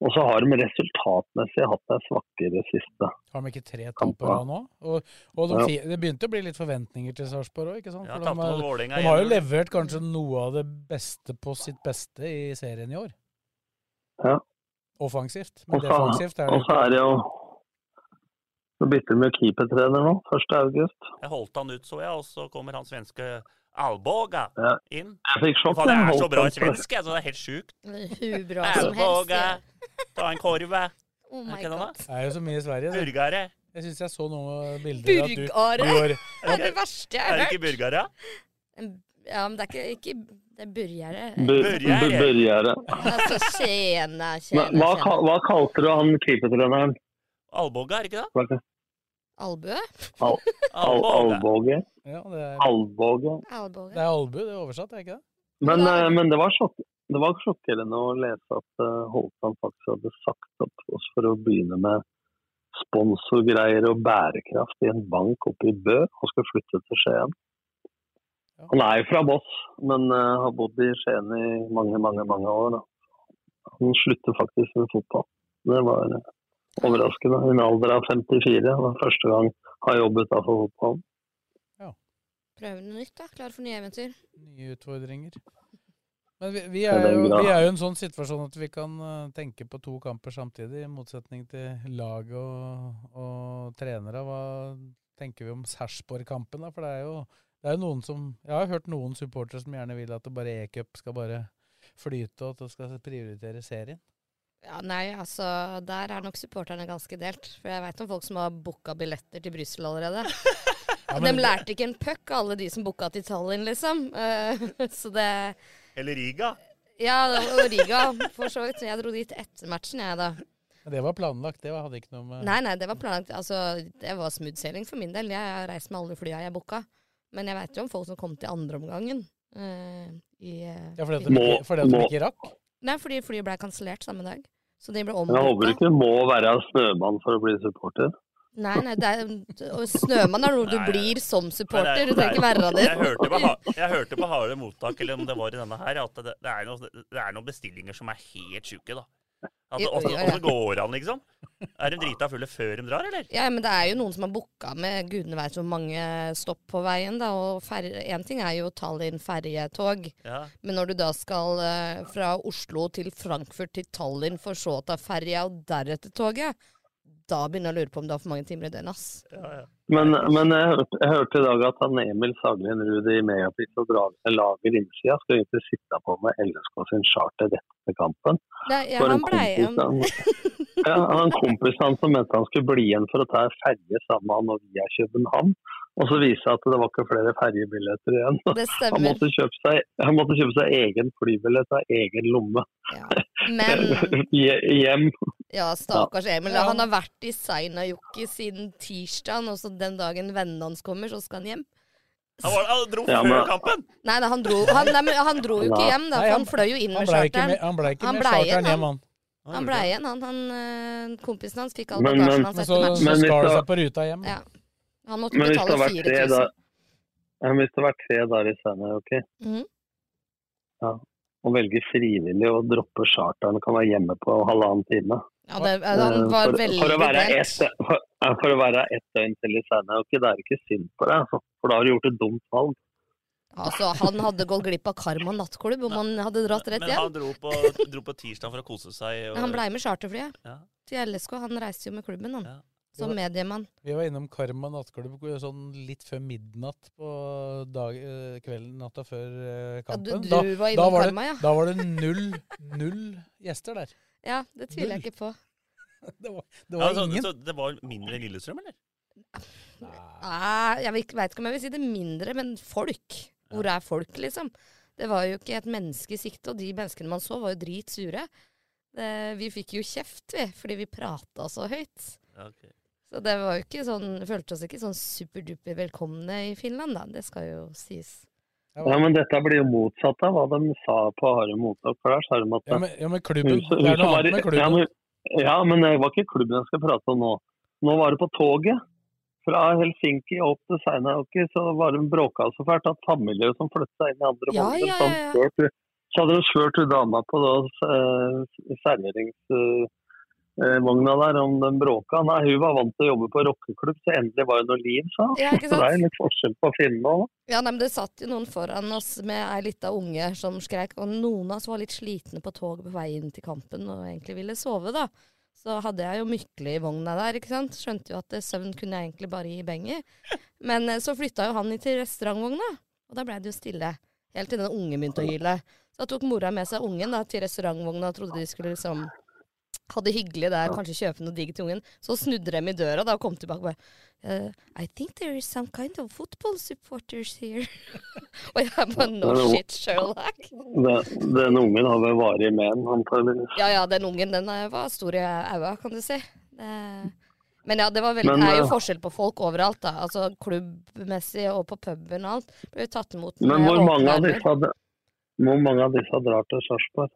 Og så har de resultatmessig hatt ei svakere siste. Har de ikke tre tap på rad nå? Og, og de, Ja. det begynte å bli litt forventninger til Sarpsborg òg, ikke sant? Ja, de, har- mot de har jo 1-0. levert kanskje noe av det beste på sitt beste i serien i år. Ja. Offensivt. Men også, defensivt er det og så er det jo Så bytter de med keepertrener nå, 1. august. Jeg holdt han ut, så jeg, og så kommer han svenske Alboga inn. Jeg fikk sjokk Faen, jeg er så bra i svensk, så det er helt sjukt. Hvor bra som helst. Alboga, ja. ta en korve. Oh Er my det god. Det er jo så mye i Sverige. det. Burgare. Jeg syns jeg så noen bilder du, Burgare? du Det er det verste jeg Er har det hørt. ikke burgare? Ja, men det er ikke, ikke Det er burgere. Burgare. bur- Altså, tjena, tjene, tjena, Hva, hva kalte du han keepertreneren? Alboga, er det ikke det? Albue? Al al albåge. Ja, det er, Albåge. Albue. det er oversatt, det er oversatt, er ikke det? Men, eh, men det, var sjokk, det var sjokkerende å lese at eh, Holtan faktisk hadde sagt opp oss for å begynne med sponsorgreier og bærekraft i en bank oppe i Bø, og skal flytte til Skien. Han er jo fra Voss, men eh, har bodd i Skien i mange, mange mange år. Da. Han slutter faktisk med fotball. Det var eh, overraskende. I en alder av 54. Det var første gang har jobbet for fotballen. Prøve noe nytt, da. Klar for nye eventyr. Nye utfordringer. Men vi, vi, er jo, vi er jo i en sånn situasjon at vi kan eh, tenke på to kamper samtidig, i motsetning til lag og, og trenere. Hva tenker vi om Sarpsborg-kampen? da? For det er jo det er jo noen som Jeg har hørt noen supportere som gjerne vil at det bare E-cup skal bare flyte, og at det skal prioritere serien. Ja, Nei, altså der er nok supporterne ganske delt. For jeg veit om folk som har booka billetter til Brussel allerede. ja, men- De lærte ikke en puck, alle de som booka til Tallinn, liksom. Eh, så det Eller Riga. Ja, og Riga, for så vidt. Jeg dro dit etter matchen, jeg, da. Men det var planlagt, det var- hadde ikke noe med Nei, nei, det var planlagt. Altså, det var smooth-sailing for min del. Jeg har reist med alle flya jeg booka. Men jeg veit jo om folk som kom til andreomgangen. Uh, i, eh, Ja, fordi at de de ikke rakk? Nei, fordi flyet ble kansellert samme dag. Så de ble Men jeg håper ikke du må være snømann for å bli supporter. Nei, nei, det er, snømann er noe du Nei, blir som supporter. det er- Du trenger ikke være det. Jeg hørte, på, jeg hørte på harde mottak, eller om det var i denne her, at det, det, er, noen, det er noen bestillinger som er helt sjuke, da. Åssen går an, liksom? Er de drita fulle før de drar, eller? Ja, men det er jo noen som har booka med gudene veit hvor mange stopp på veien, da. Og én ting er jo Tallinn ferjetog. Ja. Men når du da skal uh, fra Oslo til Frankfurt til Tallinn for så å ta ferja og deretter toget, da begynner jeg å lure på om du har for mange timer i døgnet, ass. Men, men jeg, hørte, jeg hørte i dag at han Emil Saglien Ruud i Megapris og dra- lager innsida skal egentlig sitte på med LSK sin charter rett etter kampen. Nei, ja, For han blei igjen. han- Ja, han kompisen hans som mente han skulle bli igjen for å ta en ferje sammen med han og via København. Og så viste det seg at det var ikke flere ferjebilletter igjen. Det stemmer. Han måtte kjøpe seg, han måtte kjøpe seg egen flybillett av egen lomme. Men Hjem. Ja, stakkars Emil. Ja. Han har vært i Seinajokki siden tirsdag, og så den dagen vennene hans kommer, så skal han hjem. Han, var, han dro Ja, før men- kampen! Nei, nei, han dro, han, nei, han dro jo ikke hjem, da, Nei, han- han fløy jo inn han med charteren. han ble ikke med ble charteren hjem, han. Han ble igjen, han. han øh, kompisen hans fikk all Men- bagasjen men- hans Men etter så, matchen. så Men skar det seg på ruta hjem. Ja. Han måtte Men betale har vært tre 4000. dager Hvis det har vært tre dager i Seinajokki Mhm. ja, å velge frivillig å droppe charteren kan være hjemme på halvannen time. Ja, det, han var for, veldig for, å være ett, for, for å være ett døgn til i Seinajokki, det er ikke synd på deg. altså. For da har du gjort et dumt valg. Altså, han hadde gått glipp av Karma nattklubb om han hadde dratt rett Men han dro på, dro på tirsdag for å kose seg. Og, Han blei med charterflyet Ja. til LSK. Han reiste jo med klubben, han. Som mediemann. Vi var innom Karma nattklubb sånn litt før midnatt på dag, eh, kvelden natta før kampen. Ja, du- du var innom var Karma, ja. det, da var det null, null gjester der. Ja, det tviler jeg ikke på. Det var, det var Ja, så, ingen. så det var mindre enn Lillestrøm, eller? Nei, jeg veit ikke om jeg vil si det mindre, men folk. Hvor er folk, liksom? Det var jo ikke et menneske i sikte, og de menneskene man så, var jo dritsure. Det, vi fikk jo kjeft, vi, fordi vi prata så høyt. Okay. Så det var jo ikke sånn Følte oss ikke sånn superduper velkomne i Finland, da. Det skal jo sies. Ja, men dette blir jo motsatt av hva de sa på Harde mottak. For der sa de at Ja, men, ja, men klubben. Hun som- Det hun er noe var annet med klubben. Ja men, ja, men det var ikke klubben jeg skal prate om nå. Nå var det på toget. Fra Helsinki opp til Seinäjoki så var de bråka så fælt at familier som flyttet seg inn i andre Ja, måneder, ja, ja, ja. så hadde de svørt hun dama på da, eh, serveringsvogna der om den bråka. Nei, hun var vant til å jobbe på rockeklubb, så endelig var det noe liv, sa hun. Ja, Så det er litt forskjell på finnene òg. Ja, nei, men Det satt jo noen foran oss med ei lita unge som skreik, og noen av oss var litt slitne på toget på vei inn til kampen og egentlig ville sove, da. Så hadde jeg jo Mykle i vogna der, ikke sant. Skjønte jo at eh, søvn kunne jeg egentlig bare gi beng i. Men eh, så flytta jo han inn til restaurantvogna, og da blei det jo stille. Helt til den unge begynte å hyle. Så tok mora med seg ungen da, til restaurantvogna og trodde de skulle liksom ha det hyggelig der, kanskje kjøpe noe digg til ungen. Så snudde de i døra da og kom tilbake og bare uh, I think there is some kind of football supporters here. og jeg bare no shit, Sherlock. Den, den ungen har vel varig men, antakeligvis. Ja ja, den ungen den var stor i aua, kan du si. Det... Men ja, det var veldig, Men, det er jo eh, forskjell på folk overalt, da. Altså klubbmessig og på puben og alt. Ble tatt imot Men hvor mange, av disse, hvor mange av disse drar til Sarpsborg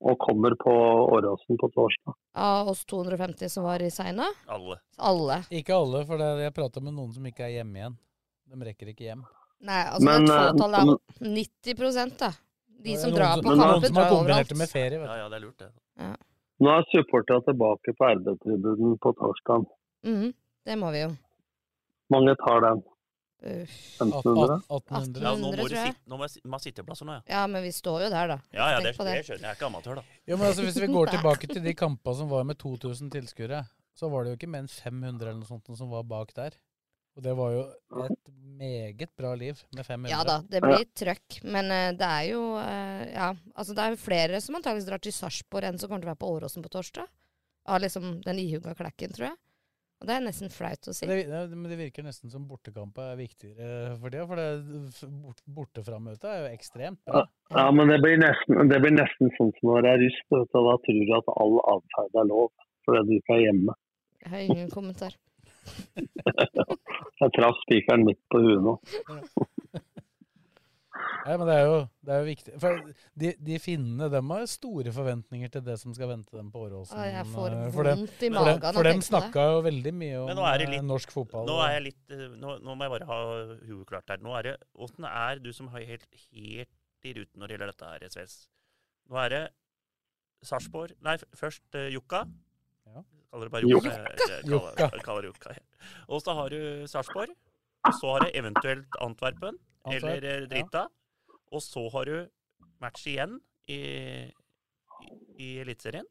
og kommer på Åråsen på torsdag? Av oss 250 som var i Seina? Alle. Alle. Ikke alle, for jeg prata med noen som ikke er hjemme igjen. De rekker ikke hjem. Nei, altså Men, et fåtall er 90% da. De som drar som- på overalt. noen kamper, som har drar kombinert overalt. det med ferie, vet du. Ja, ja, det er lurt, det. Nå er supporterne tilbake på RB-tribunen på torsdag. Mhm, det må vi jo. Mange tar den. Uff. 1500? Ja, nå må 1800, jeg. nå må jeg ha sitteplasser nå, ja. Ja, men vi står jo der, da. Ja, ja, det, det skjønner jeg. Jeg er ikke amatør, da. Jo, men altså, Hvis vi går tilbake til de kampene som var med 2000 tilskuere, så var det jo ikke mer enn 500 eller noe sånt som var bak der. Og det var jo et meget bra liv med 500. Ja da, det blir trøkk. Men eh, det er jo eh, Ja, altså det er jo flere som antakeligvis drar til Sarpsborg enn som kommer til å være på Åråsen på torsdag. Av liksom den ihuga klekken, tror jeg. Og det er nesten flaut å si. Det, ja, men det virker nesten som bortekamp er viktigere for det. For det bort, borteframmøtet er jo ekstremt bra. Ja, men det blir nesten, det blir nesten sånn som når det er russ. Da tror du at all atferd er lov, fordi du ikke er hjemme. Jeg har ingen kommentar. Jeg traff spikeren midt på huet nå. Ja, men det er jo, det er jo viktig. For de, de finnene de har store forventninger til det som skal vente dem på Åråsen. Å, jeg får vondt for dem- i for dem- magen av å For dem snakka jo veldig mye om er eh, litt, norsk fotball. Nå er jeg litt eh, Nå, nå må jeg bare ha huet klart her. Nå er det Åssen er du som er helt, helt i ruten når det gjelder dette her, Sves? Nå er det Sarpsborg Nei, først uh, Jokka. Ja. Kaller det bare Jokka. Jokka. Kaller- kaller det Jokka. Og så har du Sarpsborg. Og så har du eventuelt Antwerpen Antwerp, eller Drita. Drita. Og så har du match igjen i, i, Eliteserien.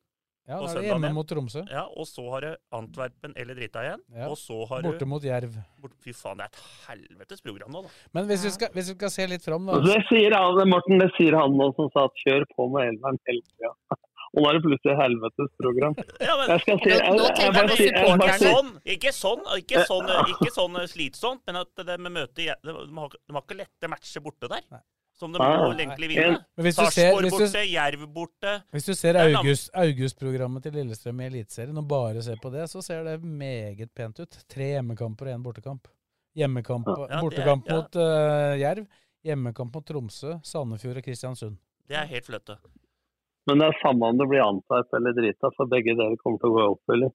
Ja, da er det hjemme mot Tromsø. Ja, og så har du Antwerpen eller Drita igjen. Ja. Og så har Borte du mot Jerv. Bort, fy faen, det er et helvetes program nå, da. Men hvis vi skal, hvis vi skal se litt fram, da det sier han, Morten, det sier han nå som sa at kjør på med elveren hele tida. Og nå er det plutselig helvetes program. Ja, men, jeg skal si, jeg, jeg, jeg, bare jeg, jeg, Ikke sånn, ikke sånn, ikke sånn, ikke sånn slitsomt, men at det med møte De de har, de har ikke lette matcher borte der. Som de Ah. må egentlig vinne. Men hvis du ser- Sarpsborg borte, Jerv borte. Hvis du ser er augustprogrammet til Lillestrøm i Eliteserien og bare ser på det, så ser det meget pent ut. Tre hjemmekamper og én bortekamp. Hjemmekamp, Ja, bortekamp er- ja. mot uh, Jerv, hjemmekamp mot Tromsø, Sandefjord og Kristiansund. Det er helt fløte. Men det er samme om det blir antatt eller Drita, for begge dere kommer til å gå i oppfylling.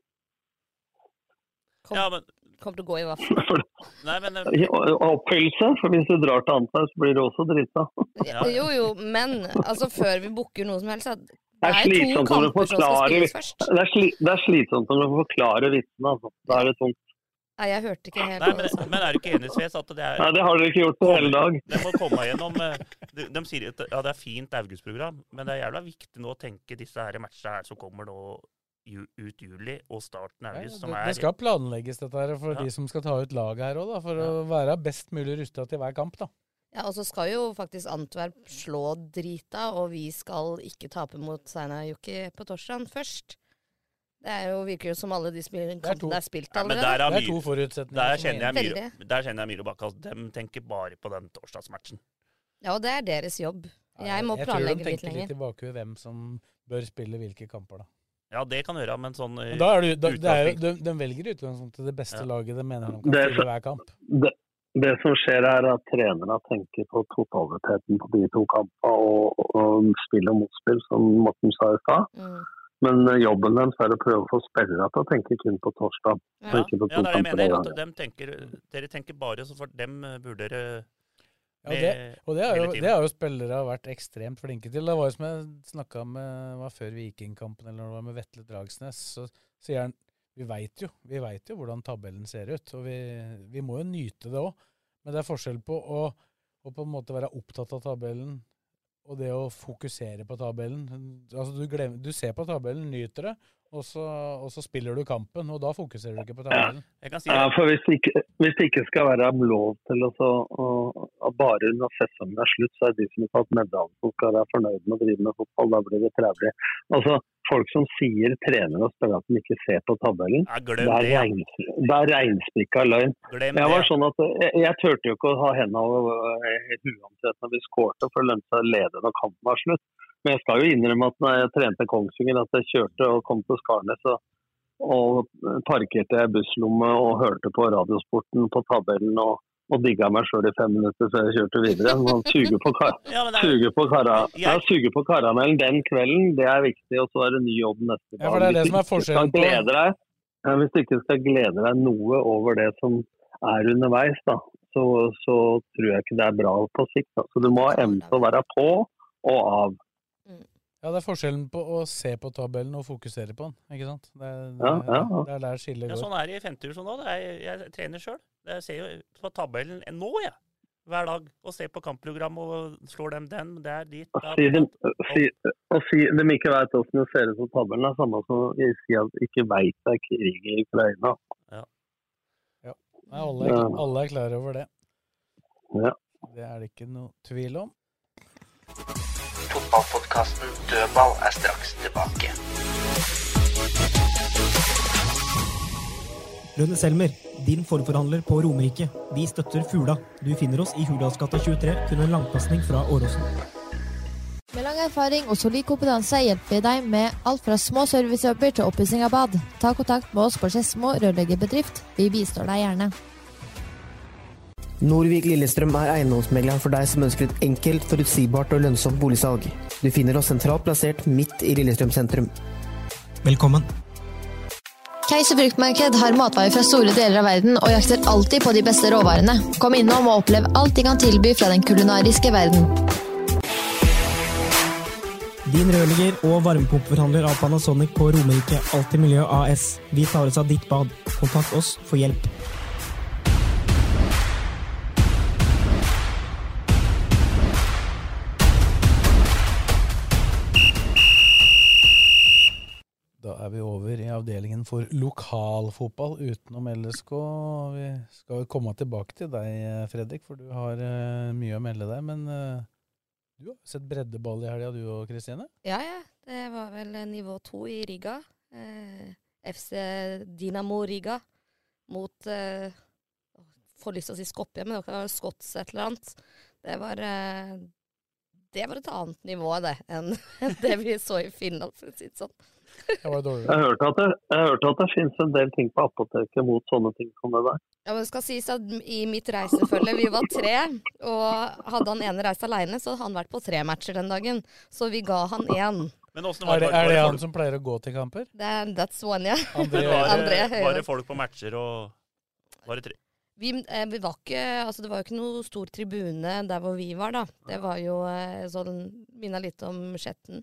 Ja, men Kommer til å gå i vaffel. Nei, men eh, Oppfyllelse, for hvis du drar til Antwerp, så blir du også Drita. Ja, Jo, jo, men altså før vi booker noe som helst så Det Det er forklare, det er, sli, det er slitsomt om du forklarer vitsene. Altså. Da er det tungt. Nei, jeg hørte ikke helt Nei, du sa. men, men er du ikke enig, Sves, at det er Nei, det har dere ikke gjort på hele dag. De må komme gjennom eh, De, de sier at ja, det er fint augustprogram, men det er jævla viktig nå å tenke disse her matchene her som kommer nå ut juli og starten av Ja, august, det, som det er skal planlegges dette her for Ja. de som skal ta ut laget her òg, for å være best mulig rusta til hver kamp. da. Ja, Og så skal jo faktisk Antwerp slå drita, og vi skal ikke tape mot Seinajoki på torsdag først. Det er jo, virker jo som alle de kampene er spilt allerede. Ja, er Det er to forutsetninger Der kjenner jeg Myhre, der kjenner jeg Myhre Bakke at de tenker bare på den torsdagsmatchen. Ja, og det er deres jobb. Jeg må jeg planlegge tror de tenker litt tilbake på hvem som bør spille hvilke kamper. da. Ja, det kan gjøre, men sånn Men Da er du, da, det er jo, de, de velger i utgangspunktet det beste Ja. laget de mener de kan Det spille hver kamp. Det, det som skjer er at trenerne tenker på totaliteten på de to kampene og, og spill og motspill, som Morten sa i stad. Mm. Men jobben deres er å prøve å få spillere til å tenke kun på torsdag. Ja, ikke på ja, det er det jeg mener. en At gang. tenker, dere tenker bare så for dem burde dere Ja, det, og det er, jo, det har jo spillere vært ekstremt flinke til. Det var jo som jeg snakka med var før Vikingkampen, eller når det var med Vetle Dragsnes, så sier han vi veit jo, vi vet jo hvordan tabellen ser ut, og vi, vi må jo nyte det òg. Men det er forskjell på å, å på en måte være opptatt av tabellen og det å fokusere på tabellen. Altså du, glemmer, du ser på tabellen, nyter det, og så, og så spiller du kampen, og da fokuserer du ikke på tabellen. Jeg kan si Ja, for hvis det, ikke, hvis det ikke skal være lov til å, så, å, at bare når sesongen er slutt, så er de som har tatt medalje, som skal være fornøyd med å drive med fotball. Da blir det trevlig. Altså, folk som sier trenere og spillere at de ikke ser på tabellen, Ja, det er, regns, det er reinspikka løgn. Glem Jeg var sånn at jeg, jeg turte jo ikke å ha hendene over eh, huet omtrent når vi skårte, for det lønte seg å lede når kampen var slutt. Men jeg skal jo innrømme at når jeg trente Kongsvinger, at jeg kjørte og kom til Skarnes og og parkerte jeg i busslomme og hørte på Radiosporten på tabellen og, og digga meg sjøl i fem minutter før jeg kjørte videre. Man suger på, kar Ja, men det er- suger på, kara ja, suger på karamellen den kvelden, det er viktig. Og så er det ny jobb neste dag. Ja, for det er det som er forskjellen skal på- deg, ja, Hvis du ikke skal glede deg noe over det som er underveis, da, så, så tror jeg ikke det er bra på sikt. Da. Så du må ha evne til å være på og av. Ja, det er forskjellen på å se på tabellen og fokusere på den, ikke sant? Det er, det, Ja, ja, ja. det er der skillet Ja, sånn er det i femtedivisjon òg. Jeg, jeg trener sjøl. Jeg ser jo på tabellen nå, jeg. Hver dag. Og ser på kampprogram og slår dem den, der, dit. Å da, si de, si, å si de ikke veit åssen det ser ut på tabellen, er samme som å si at ikke veit det er krig i Ukraina. Nei, alle, er, Ja. alle er klar over det. Ja. Det er det ikke noe tvil om. Fotballpodkasten Dødball er straks tilbake. Rønne Selmer, din forforhandler på Romerike. Vi støtter Fula. Du finner oss i Hurdalsgata 23, kun en langpasning fra Åråsen. Med lang erfaring og solid kompetanse hjelper vi deg med alt fra små servicejobber til oppussing av bad. Ta kontakt med oss på Skedsmo rørleggerbedrift. Vi bistår deg gjerne. Norvik Lillestrøm er eiendomsmegleren for deg som ønsker et enkelt, forutsigbart og lønnsomt boligsalg. Du finner oss sentralt plassert midt i Lillestrøm sentrum. Velkommen. Keiser fruktmarked har matvarer fra store deler av verden og jakter alltid på de beste råvarene. Kom innom og opplev alt de kan tilby fra den kulinariske verden. Din rørlegger og varmepumpeforhandler av Panasonic på Romerike Alltid Miljø AS. Vi tar oss av ditt bad. Kontakt oss for hjelp. For lokalfotball utenom LSK. Vi skal jo komme tilbake til deg, Fredrik, for du har eh, mye å melde deg. Men eh, du har sett breddeball i helga, du og Kristine? Ja, ja. Det var vel eh, nivå to i Riga. Eh, FC Dinamo Riga mot eh, Får lyst til å si Skopje, men det var Skots et eller annet. Det var eh, Det var et annet nivå, det, enn det vi så i Finland, for å si det sånn. Var. Jeg hørte at det, jeg hørte at det finnes en del ting på apoteket mot sånne ting som det der. Ja, men det skal sies at I mitt reisefølge, vi var tre, og hadde han ene reist alene, så hadde han vært på tre matcher den dagen. Så vi ga han én. Men Er var det, det, er det han som pleier å gå til kamper? Det er, that's one, ja. André- André Høie. var det folk på matcher og Var det tre? Vi, eh, vi var ikke, altså det var jo ikke noe stor tribune der hvor vi var, da. Det var jo eh, sånn Minna litt om Skjetten.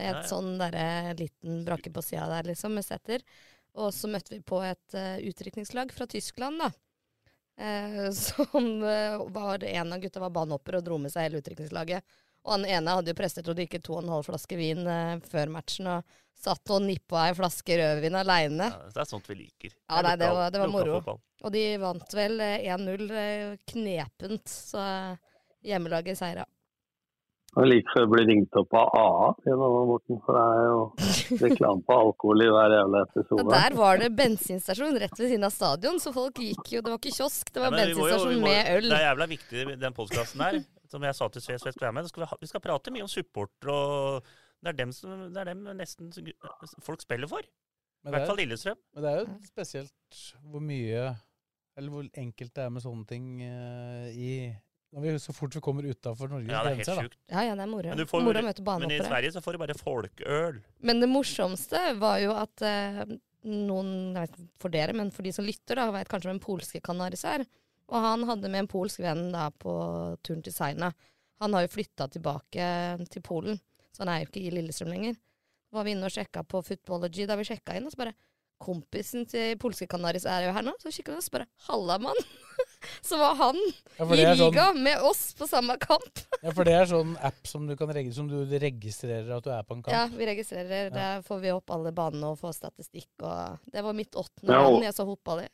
Et sånn derre liten brakke på sida der, liksom, med setter. Og så møtte vi på et uh, utrykningslag fra Tyskland, da. Eh, som uh, var En av gutta var banehopper og dro med seg hele utrykningslaget. Og han ene hadde jo prestert å drikke to og en halv flaske vin uh, før matchen, og satt og nippa ei flaske rødvin aleine. Ja, det er sånt vi liker. Ja, nei, det var, det var moro. Og de vant vel eh, 1-0 eh, knepent, så eh, hjemmelaget seira. Og like før jeg blir ringt opp av AA, gjennom Morten, for det er jo reklame på alkohol i hver jævla Ja, episode. der var det bensinstasjon rett ved siden av stadion, så folk gikk jo Det var ikke kiosk, det var vi bensinstasjon må- med øl. Det er jævla viktig, den podkasten der. Som jeg sa til Sves skal være med. Skal vi, ha, vi skal prate mye om supporter, og det er dem, som, det er dem nesten folk spiller for. I hvert er- fall Lillestrøm. Men det er jo spesielt hvor mye Eller hvor enkelt det er med sånne ting uh, i vi, Så fort vi kommer utafor Norges Ja, det er helt grenser, da. sjukt. Ja, ja, det er moro. Men, får, Moro å møte men i. Sverige så får du bare folkeøl. Men det morsomste var jo at eh, noen, jeg vet ikke for dere, men for de som lytter, da, vet kanskje hvem polske Canaris er. Og han hadde med en polsk venn da på turen til Seina. Han har jo flytta tilbake til Polen, så han er jo ikke i Lillestrøm lenger. Var vi inne og sjekka på Footballogy da vi sjekka inn, og så bare Kompisen til polske Canaris er jo her nå. Så kikka vi og så bare Halla, mann! så var han Ja, i er sånn- liga med oss på samme kamp. Ja, for det er sånn app som du, kan som du registrerer at du er på en kamp. Ja, vi registrerer. Ja. Der får vi opp alle banene og får statistikk. Og det var mitt åttende Ja, land jeg så fotball i.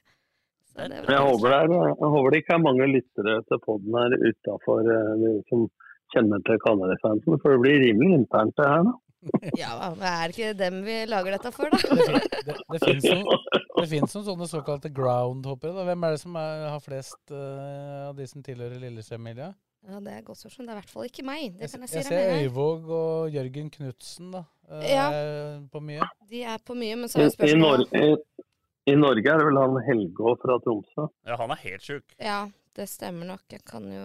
Jeg håper, det er, jeg håper det ikke er mange lyttere til poden her utafor som kjenner til Kanarifansen, for det blir rimelig internt det her nå. Ja, men er det ikke dem vi lager dette for, da? Det, det fins noen, det finnes noen sånne såkalte groundhoppere. Da. Hvem er det som er, har flest uh, av de som tilhører Lillestrøm-miljøet? Ja, Det er godt spørsmål. Det er i hvert fall ikke meg. Det kan jeg si Jeg ser. Øyvåg og Jørgen Knutsen da, eh, Ja. på mye. De er på mye, men så er spørsmålet Norge, i, I Norge er det vel han Helgå fra Tromsø. Ja, han er helt sjuk. Ja, det stemmer nok. Jeg kan jo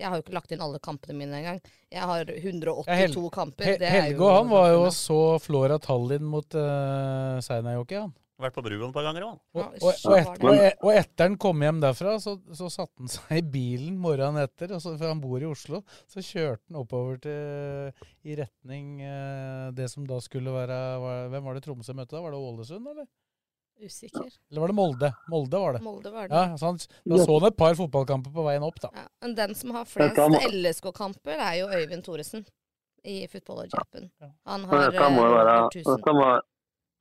Jeg har jo ikke lagt inn alle kampene mine engang. Jeg har 182 Ja, Hel- kamper. He- Det er Helge jo og han var jo og så Flora Tallinn mot uh, Seinajoki, han. Vært på Bruvoll et par ganger òg. Og, og, og, et, og, e- og etter han kom hjem derfra, så, så satte han seg i bilen morgenen etter, og så, for han bor i Oslo. Så kjørte han oppover til, i retning uh, det som da skulle være var, Hvem var det Tromsø møtte da? Var det Ålesund, eller? Usikker. Eller var det Molde? Molde var det. Molde var det. Ja, så han, Da så han et par fotballkamper på veien opp, da. Ja, men den som har flest LSK-kamper, er jo Øyvind Thoresen i Footballer-jappen. Han har Dette må, eh, være, 1000. dette, må,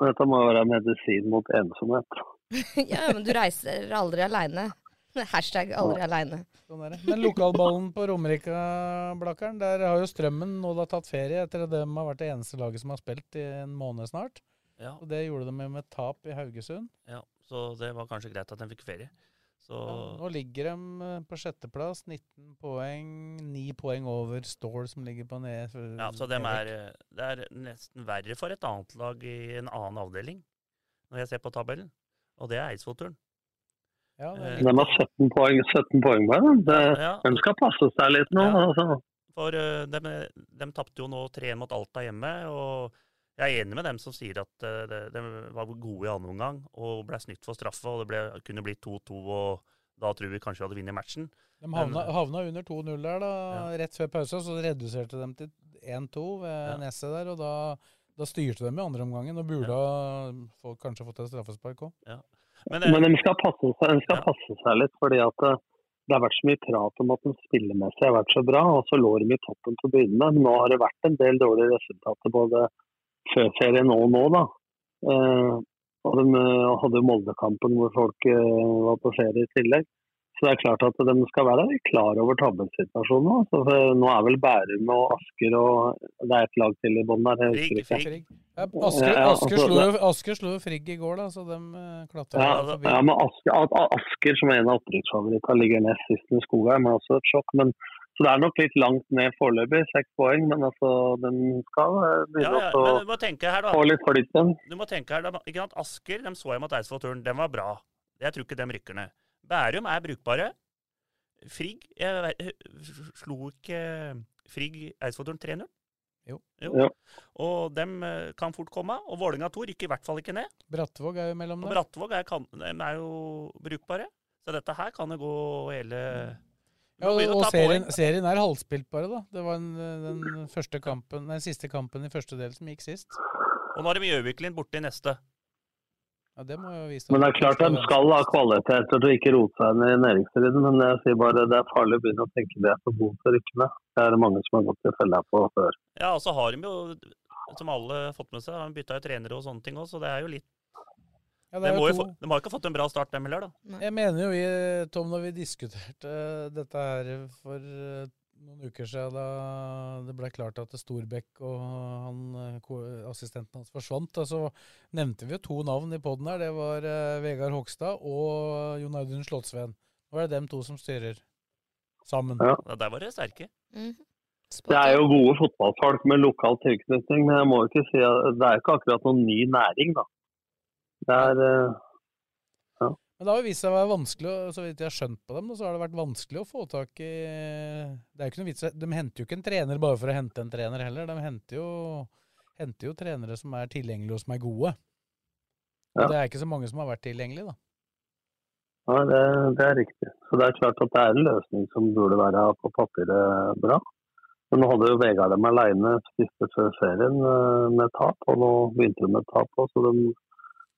dette må være medisin mot ensomhet. ja, men du reiser aldri aleine. Hashtag aldri aleine. Sånn. Men lokalballen på Romerika-Blakkern, der har jo Strømmen nå da tatt ferie etter at de har vært det eneste laget som har spilt i en måned snart. Ja. Og det gjorde de med, med tap i Haugesund. Ja, så det var kanskje greit at de fikk ferie. Så Ja, nå ligger de eh, på sjetteplass, 19 poeng, 9 poeng over Stål som ligger på ned. Ja, så de er, eh, det er nesten verre for et annet lag i en annen avdeling, når jeg ser på tabellen. Og det er Eidsvollturen. Ja, er Eh, De har 17 poeng, 17 poeng bare. Det, Ja. De skal passe seg litt nå. Ja. Altså. For uh, de, de tapte jo nå 3-1 mot Alta hjemme, og jeg er enig med dem som sier at eh, de, var gode i andre omgang og ble snytt for straffe, og det ble, kunne blitt 2-2, og da tror vi kanskje vi hadde vunnet matchen. De havna, Men- havna under 2-0 der da, rett før pause, så reduserte de til 1-2 ved Ja. Nesset der, og da, da styrte de i andre omgangen, og burde ha få, kanskje fått et straffespark òg. Ja. Men, eh, Men de skal passe seg, de skal passe seg litt, fordi at det, det har vært så mye prat om at de spillemessig har vært så bra, og så lå de i toppen til å begynne med. Nå har det vært en del dårlige resultater både før nå og nå, da. Eh, og de eh, hadde Moldekampen hvor folk eh, var på ferie i tillegg. Så det er klart at de skal være klar over tabellsituasjonen nå. Så nå er vel Bærum og Asker og det er et lag til i bånn der. Frigg, frigg. Ja, Asker, Ja, Asker, altså, slo, Asker slo jo Frigg i går, da, så de klatra Ja, forbi. ja men Asker, Asker som er en av opprykksfavorittene ligger nest sist med Skogheim, er også et sjokk. Men, så det er nok litt langt ned foreløpig, seks poeng. Men altså, den skal begynne ja, ja, å få litt flyt igjen. Du må tenke her, da, ikke sant? Asker de så jeg mot Eidsvollturen. Den var bra. Jeg tror ikke de rykker ned. Bærum er brukbare. Frigg jeg, Slo ikke Frigg Eidsvollturen 3-0? Jo. Jo. Og dem eh, kan fort komme. Og Vålinga 2 rykker i hvert fall ikke ned. Brattvåg er jo mellom Og. Brattvåg er, kan, er jo brukbare. Så dette her kan det gå hele Vi Ja, og, og serien, serien er halvspilt bare, da. Det var en, eh, den kampen, den siste kampen i første del som gikk sist. Og nå har de Gjøviklin borte i neste. Ja, det må jo vise Men det er klart de skal ha kvalitet til å ikke rote seg ned i næringsstriden. Men jeg sier bare det er farlig å begynne å tenke det er for god til å rykke ned. Det er det mange som har gått i fella på før. Ja, og så har de jo, som alle har fått med seg, bytta jo trenere og sånne ting òg, så det er jo litt Ja, det de, er få, de har ikke fått en bra start, dem heller, da. Jeg mener jo vi, Tom, når vi diskuterte dette her for eh, noen uker siden, da det ble klart at Storbekk og han, eh, assistenten hans forsvant, da, så nevnte vi jo to navn i poden her. Det var eh, Vegard Hogstad og Jon Audun Slottsveen. Nå er det dem to som styrer sammen. Ja. Ja, Der var det sterke. Det er jo gode fotballfolk med lokal tilknytning, men jeg må jo ikke si at det er ikke akkurat noen ny næring, da. Det er ja. Men det har jo vist seg å være vanskelig, så vidt jeg har skjønt på dem, så har det vært vanskelig å få tak i Det er jo ikke noe vits De henter jo ikke en trener bare for å hente en trener heller. De henter jo, henter jo trenere som er tilgjengelige og som er gode. Og Ja. det er ikke så mange som har vært tilgjengelige, da. Ja, det, det er riktig. Så det er klart at det er en løsning som burde være på papiret bra. Men nå hadde jo Vegard dem alene siste før serien eh, med tap, og nå begynte de med tap òg, så de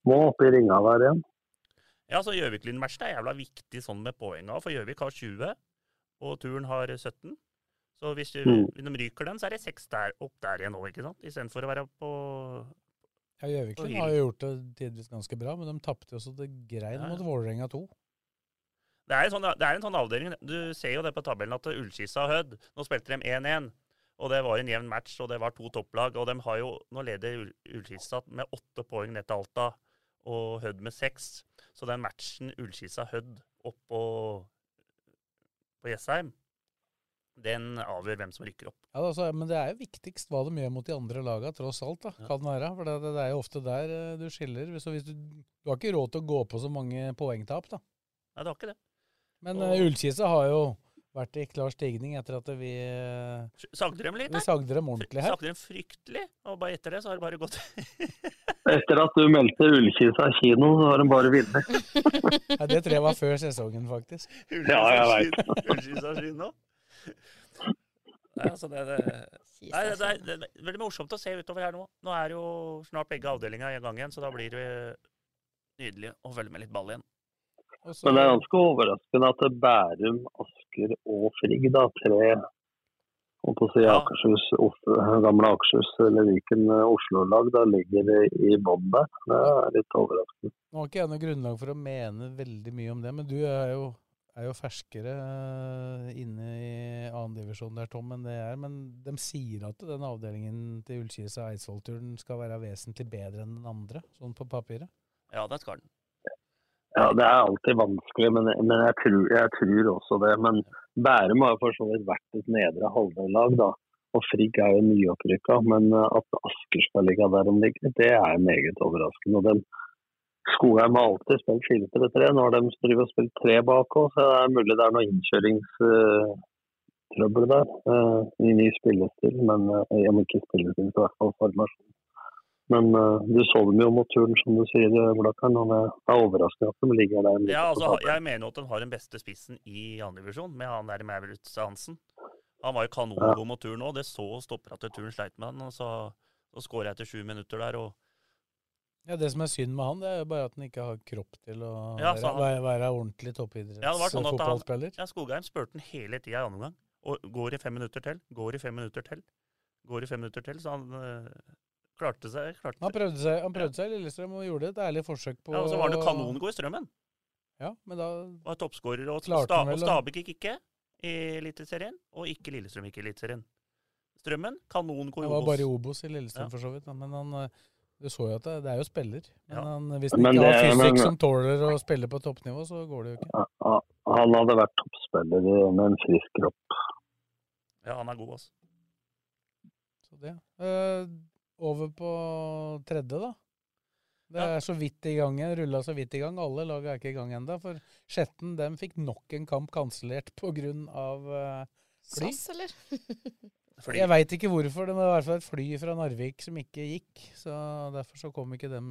må opp i ringa der igjen. Ja, så Gjøvik-Lyn match er jævla viktig sånn med poenga, for Gjøvik har 20, og Turn har 17. Så hvis, du, Mm. de ryker den, så er det seks der, opp der igjen òg, ikke sant? Istedenfor å være på Ja, Gjøviklund Og har jo gjort det tidvis ganske bra, men de tapte jo så det grein Ja, ja. mot Vålerenga 2. Det er, en sånn, det er en sånn avdeling. Du ser jo det på tabellen at Ullskissa og Hødd Nå spilte de 1-1, og det var en jevn match, og det var to topplag. Og de har jo, nå leder Ull- Ullskissa med åtte poeng ned til Alta, og Hødd med seks. Så den matchen Ullskisa-Hødd oppå på Jessheim, den avgjør hvem som rykker opp. Ja, altså, Men det er jo viktigst hva de gjør mot de andre laga, tross alt. da, kan det være. For det, det er jo ofte der eh, du skiller. Så hvis du, du har ikke råd til å gå på så mange poengtap, da. Nei, det har ikke det. Men Og- uh, Ullkisa har jo vært i klar stigning etter at vi eh, Sagde dem litt? Vi sagde dem ordentlig her. Sagde dem fryktelig, og bare etter det så har det bare gått Etter at du meldte Ullkisa kino, så har de bare vunnet. Ja, det tror jeg var før sesongen, faktisk. Ja, jeg vet. Ullkisa kino. Nei, altså det, det, nei, det, er, det er veldig morsomt å se utover her nå. Nå er jo snart begge avdelinger i gang igjen, så da blir det nydelig å følge med litt ball igjen. Men det er ganske overraskende at Bærum, Asker og Frigg, da, tre holdt på å si Akershus, gamle Akershus eller Viken eh, Oslo-lag, da ligger det i bånn der. Det er litt overraskende. Nå har ikke jeg noe grunnlag for å mene veldig mye om det, men du er jo, er jo ferskere eh, inne i annendivisjon der, Tom, enn det jeg er. Men de sier at den avdelingen til Ullkisa Eidsvoll-turen skal være vesentlig bedre enn den andre, sånn på papiret. Ja, det skal den. Ja, Det er alltid vanskelig, men, men jeg, tror, jeg tror også det. Men Bærum har for så vidt vært et nedre halvdel-lag, da. Og Frigg er jo nyopprykka. Men eh, at Asker skal ligge der de ligger, det er meget overraskende. Og den Skogheim har alltid spilt 4-3-3. Nå har de og spilt tre bak òg, så det er mulig det er noe innkjøringstrøbbel der. eh, I ny spillestil, men eh, om ikke spillestil, i hvert fall formasjon. Men uh, du så dem jo mot turen, som du sier, eh, Blakkaren. Og det er overraskende at de ligger der. Ja, altså, jeg mener jo at de har den beste spissen i andredivisjon, med han der Maurits Hansen. Han var jo kanongod mot turen òg. Det så stopper at turen sleit med han. Og så, så skårer jeg etter sju minutter der, og Ja, Det som er synd med han, det er jo bare at han ikke har kropp til å Ja, han- være, være ordentlig Ja, det var sånn ja, Skogheim spurte han hele tida i andre omgang. Og går i fem minutter til, går i fem minutter til, går i fem minutter til. Så han øh, klarte seg. Klarte Han prøvde seg, han prøvde seg i Lillestrøm og gjorde et ærlig forsøk på Ja, og så var han jo kanongod i Strømmen. Ja, men da Var toppskårer. Og, sta, og Stabæk gikk ikke i Eliteserien, og ikke Lillestrøm gikk i Eliteserien. Strømmen, kanongod i Obos. Han var bare i Obos. I Lillestrøm, Ja. for så vidt. Men han, eh, du så jo at det, det er jo spiller. Men Ja. han, hvis han ikke har det- fysikk men- som tåler å spille på toppnivå, så går det jo ikke. Ja, Han hadde vært toppspiller med en frisk kropp. Ja, han er god, altså. Så det. Eh, over på tredje, da. Det er så vidt i gang. Rulla så vidt i gang. Alle lag er ikke i gang ennå. For Skjetten dem fikk nok en kamp kansellert pga. Uh, fly. SAS, eller? Jeg veit ikke hvorfor. Det var i hvert fall et fly fra Narvik som ikke gikk. Så derfor så kom ikke dem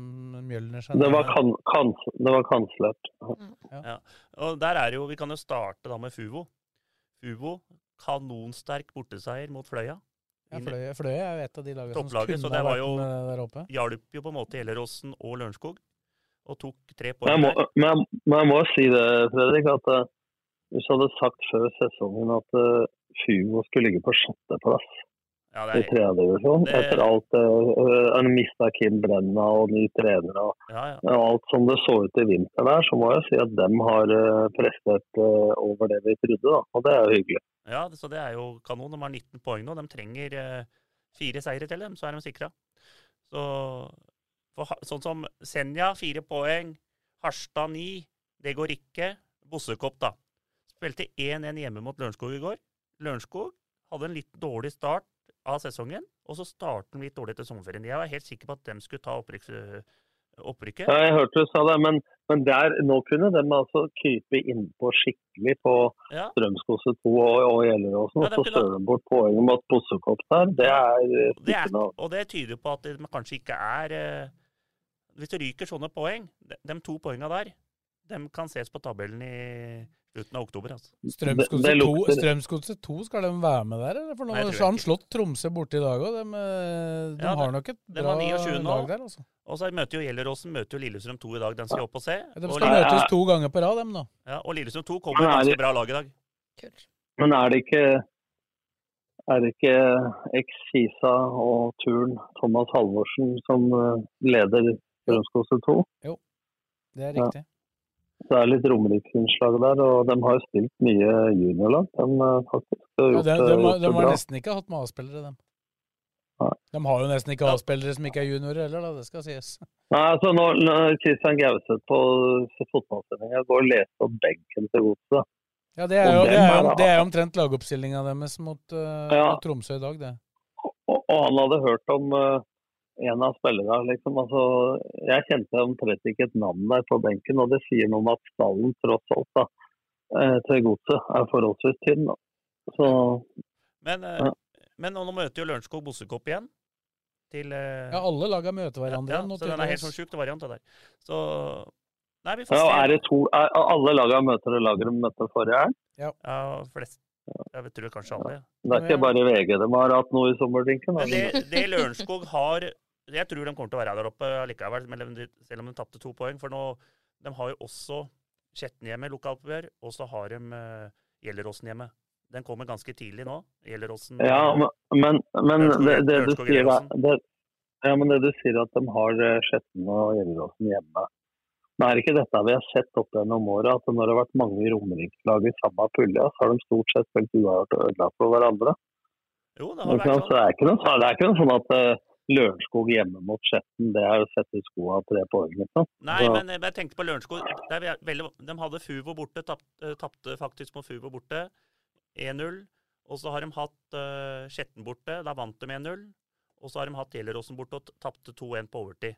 Mjølner seg Det var, kan, kan, det var kansellert. Ja. Og der er jo, Vi kan jo starte da med Fuvo. Fuvo, kanonsterk borteseier mot Fløya. Ja, Fløy er jo et av de lagene som Topplaget, kunne det ha var vært jo med der oppe. hjalp jo på en måte Gjelleråsen og Lørenskog, og tok tre poeng men, jeg, men jeg må si det, Fredrik, at uh, hvis du hadde sagt før sesongen at uh, Fumo skulle ligge på sjetteplass Ja, i det er, tredje divisjon, det- etter alt uh, mista Kim Brenna og ny trener og, ja, ja. og alt som det så ut i vinter der, så må jeg si at dem har uh, prestert uh, over det vi trodde. da, Og det er jo hyggelig. ja, så det er jo kanon. De har 19 poeng nå. De trenger uh, fire seire til dem, så er de sikra. Så for, sånn som Senja, fire poeng. Harstad ni. Det går ikke. Bossekopp, da. Spilte 1-1 hjemme mot Lørenskog i går. Lørenskog hadde en litt dårlig start av sesongen, og så startet de litt dårlig etter sommerferien. Jeg var helt sikker på at de skulle ta opprykks, opprykket. Ja, jeg hørte du sa det, men, men der, nå kunne de altså krype innpå skikkelig på Ja. Strømskose 2 og, og Gjelleråsen, Ja, og så støler de bort poenget mot Bossekopp der. Det er eh, Det er, og det tyder på at de kanskje ikke er eh, Hvis det ryker sånne poeng, de, de to poengene der, de kan ses på tabellen i slutten av oktober. altså. Strømsgodset 2, lukter- 2, skal de være med der? Eller? For nå Nei, så har han slått Tromsø borte i dag òg. De, eh, de Ja, har nok et bra var 29 nå. lag der, altså. Og så møter jo Gjelleråsen møter jo Lillestrøm 2 i dag. Den skal jeg opp og se. De Og, skal Lille- møtes to ganger på rad, dem nå. ja, og Lillestrøm 2 kommer med ganske bra lag i dag. Men er det ikke er det ikke eks-Kisa og Turn Thomas Halvorsen som eh, leder Strømsgodset 2? Jo, Det er Ja. Det er litt romeriksinnslag der, og de har spilt mye juniorlag. De, eh, faktisk. De har Ja, de, de, de har nesten ikke hatt med A-spillere, de. Nei. De har jo nesten ikke A-spillere som ikke er juniorer heller, da. Det skal sies. Nei, altså når, når Christian Gauseth på fotballsendinga går og leser opp benken til Godset, Ja, det er jo, det er det? er jo omtrent lagoppstillinga deres mot, uh, Ja. mot Tromsø i dag, det. Og, og han hadde hørt om eh, en av spillerne, liksom. Altså, jeg kjente omtrent ikke et navn der på benken, og det sier noe om at stallen tross alt da, eh, til godset er forholdsvis tynn. Da. Så Men, eh, Ja. men nå møter jo Lørenskog Bossekopp igjen. Til, eh, Ja, alle laga møter hverandre. ja, ja, så den er helt sånn sjukt variant, det der. Så Nei, vi får ja, er det to, er, alle laga møter det laget de møtte forrige helg? Ja, flest. Jeg tror kanskje alle. ja. Det er ikke bare VG de har hatt noe i sommerdrinken. Men det, det Lørenskog har Jeg tror de kommer til å være der oppe likevel, selv om de, tapte to poeng. For nå, de har jo også Skjetten hjemme, lokalpubber, og så har de uh, Gjelleråsen hjemme. Den kommer ganske tidlig nå. Gjelleråsen Ja, men, men, men det, det, du sier, det, ja, men det du sier at de har eh, Skjetten og Gjelleråsen hjemme. Men er ikke dette vi har sett opp gjennom året, at når det har vært mange romerikslag i samme pulje, så har de stort sett spilt uavgjort og ødelagt for hverandre. Jo, det har vært sånn. Så det er ikke noe, det er ikke noe sånn at Lørenskog hjemme mot Skjetten, det er å sette i skoa tre poeng, liksom. Nei, Så- men eh, jeg tenkte på Lørenskog. Veldig- De hadde Fuvo borte, tapt- eh, tapte faktisk mot Fuvo borte. 1-0. Og så har de hatt uh, Skjetten borte. Da vant de 1-0. Og så har de hatt Gjelleråsen borte og tapte 2-1 på overtid.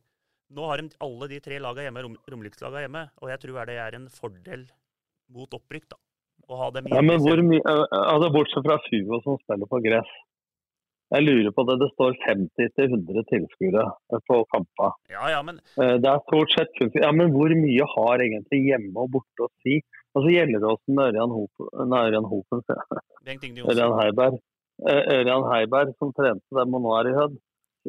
Nå har de alle de tre lagene hjemme, rom, Romerikslagene hjemme, og jeg tror det er en fordel mot opprykk, da. Å ha dem Ja, men hvor mye, altså Bortsett fra Fuvo som spiller på gress. Jeg lurer på det. Det står 50-100 tilskuere på kampa. Ja, ja, men Eh, Det er stort sett Ja, men hvor mye har egentlig hjemme og borte å si? Altså Gjelleråsen gjelder Ørjan Hopen, med Ørjan Hopen, Ørjan Heiberg. Eh, Ørjan Heiberg som trente dem og nå er i Hødd.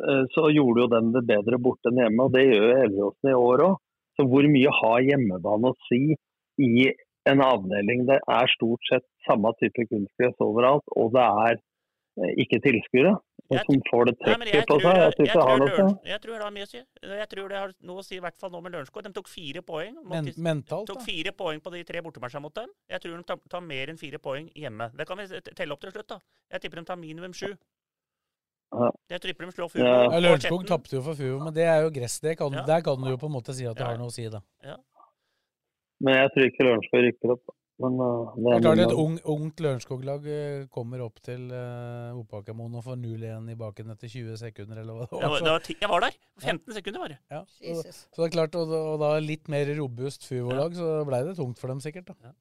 Eh, Så gjorde jo dem det bedre borte enn hjemme, og det gjør jo Gjelleråsen i år òg. Så hvor mye har hjemmebane å si i en avdeling? Det er stort sett samme type kunstgress overalt, og det er ikke tilskuere som får det jeg trekket på tror, seg. Jeg det, tror jeg tror det har mye å si. Jeg tror det har noe å si, i hvert fall nå med Lørenskog. De tok fire poeng. Men, de- mentalt, tok da. fire poeng på de tre bortematchene mot dem. Jeg tror de tar, tar mer enn fire poeng hjemme. Det kan vi telle opp til slutt, da. Jeg tipper de tar minimum sju. Jeg tipper de slår Fuvo. Ja. Ja, Lørenskog tapte jo for Fuvo, men det er jo gress. Det kan, Ja. Der kan du jo på en måte si at det Ja. har noe å si, da. Men jeg tror ikke Lørenskog rykker opp. Men uh, det Det er klart Et ung, ungt Lørenskog-lag eh, kommer opp til uh, Opakermoen og får 0-1 i baken etter 20 sekunder, eller hva det Det var, det var. var jeg var der! 15 sekunder, bare. Ja, så, så det er klart, og, og da litt mer robust Fuvo-lag, så blei det tungt for dem sikkert. da.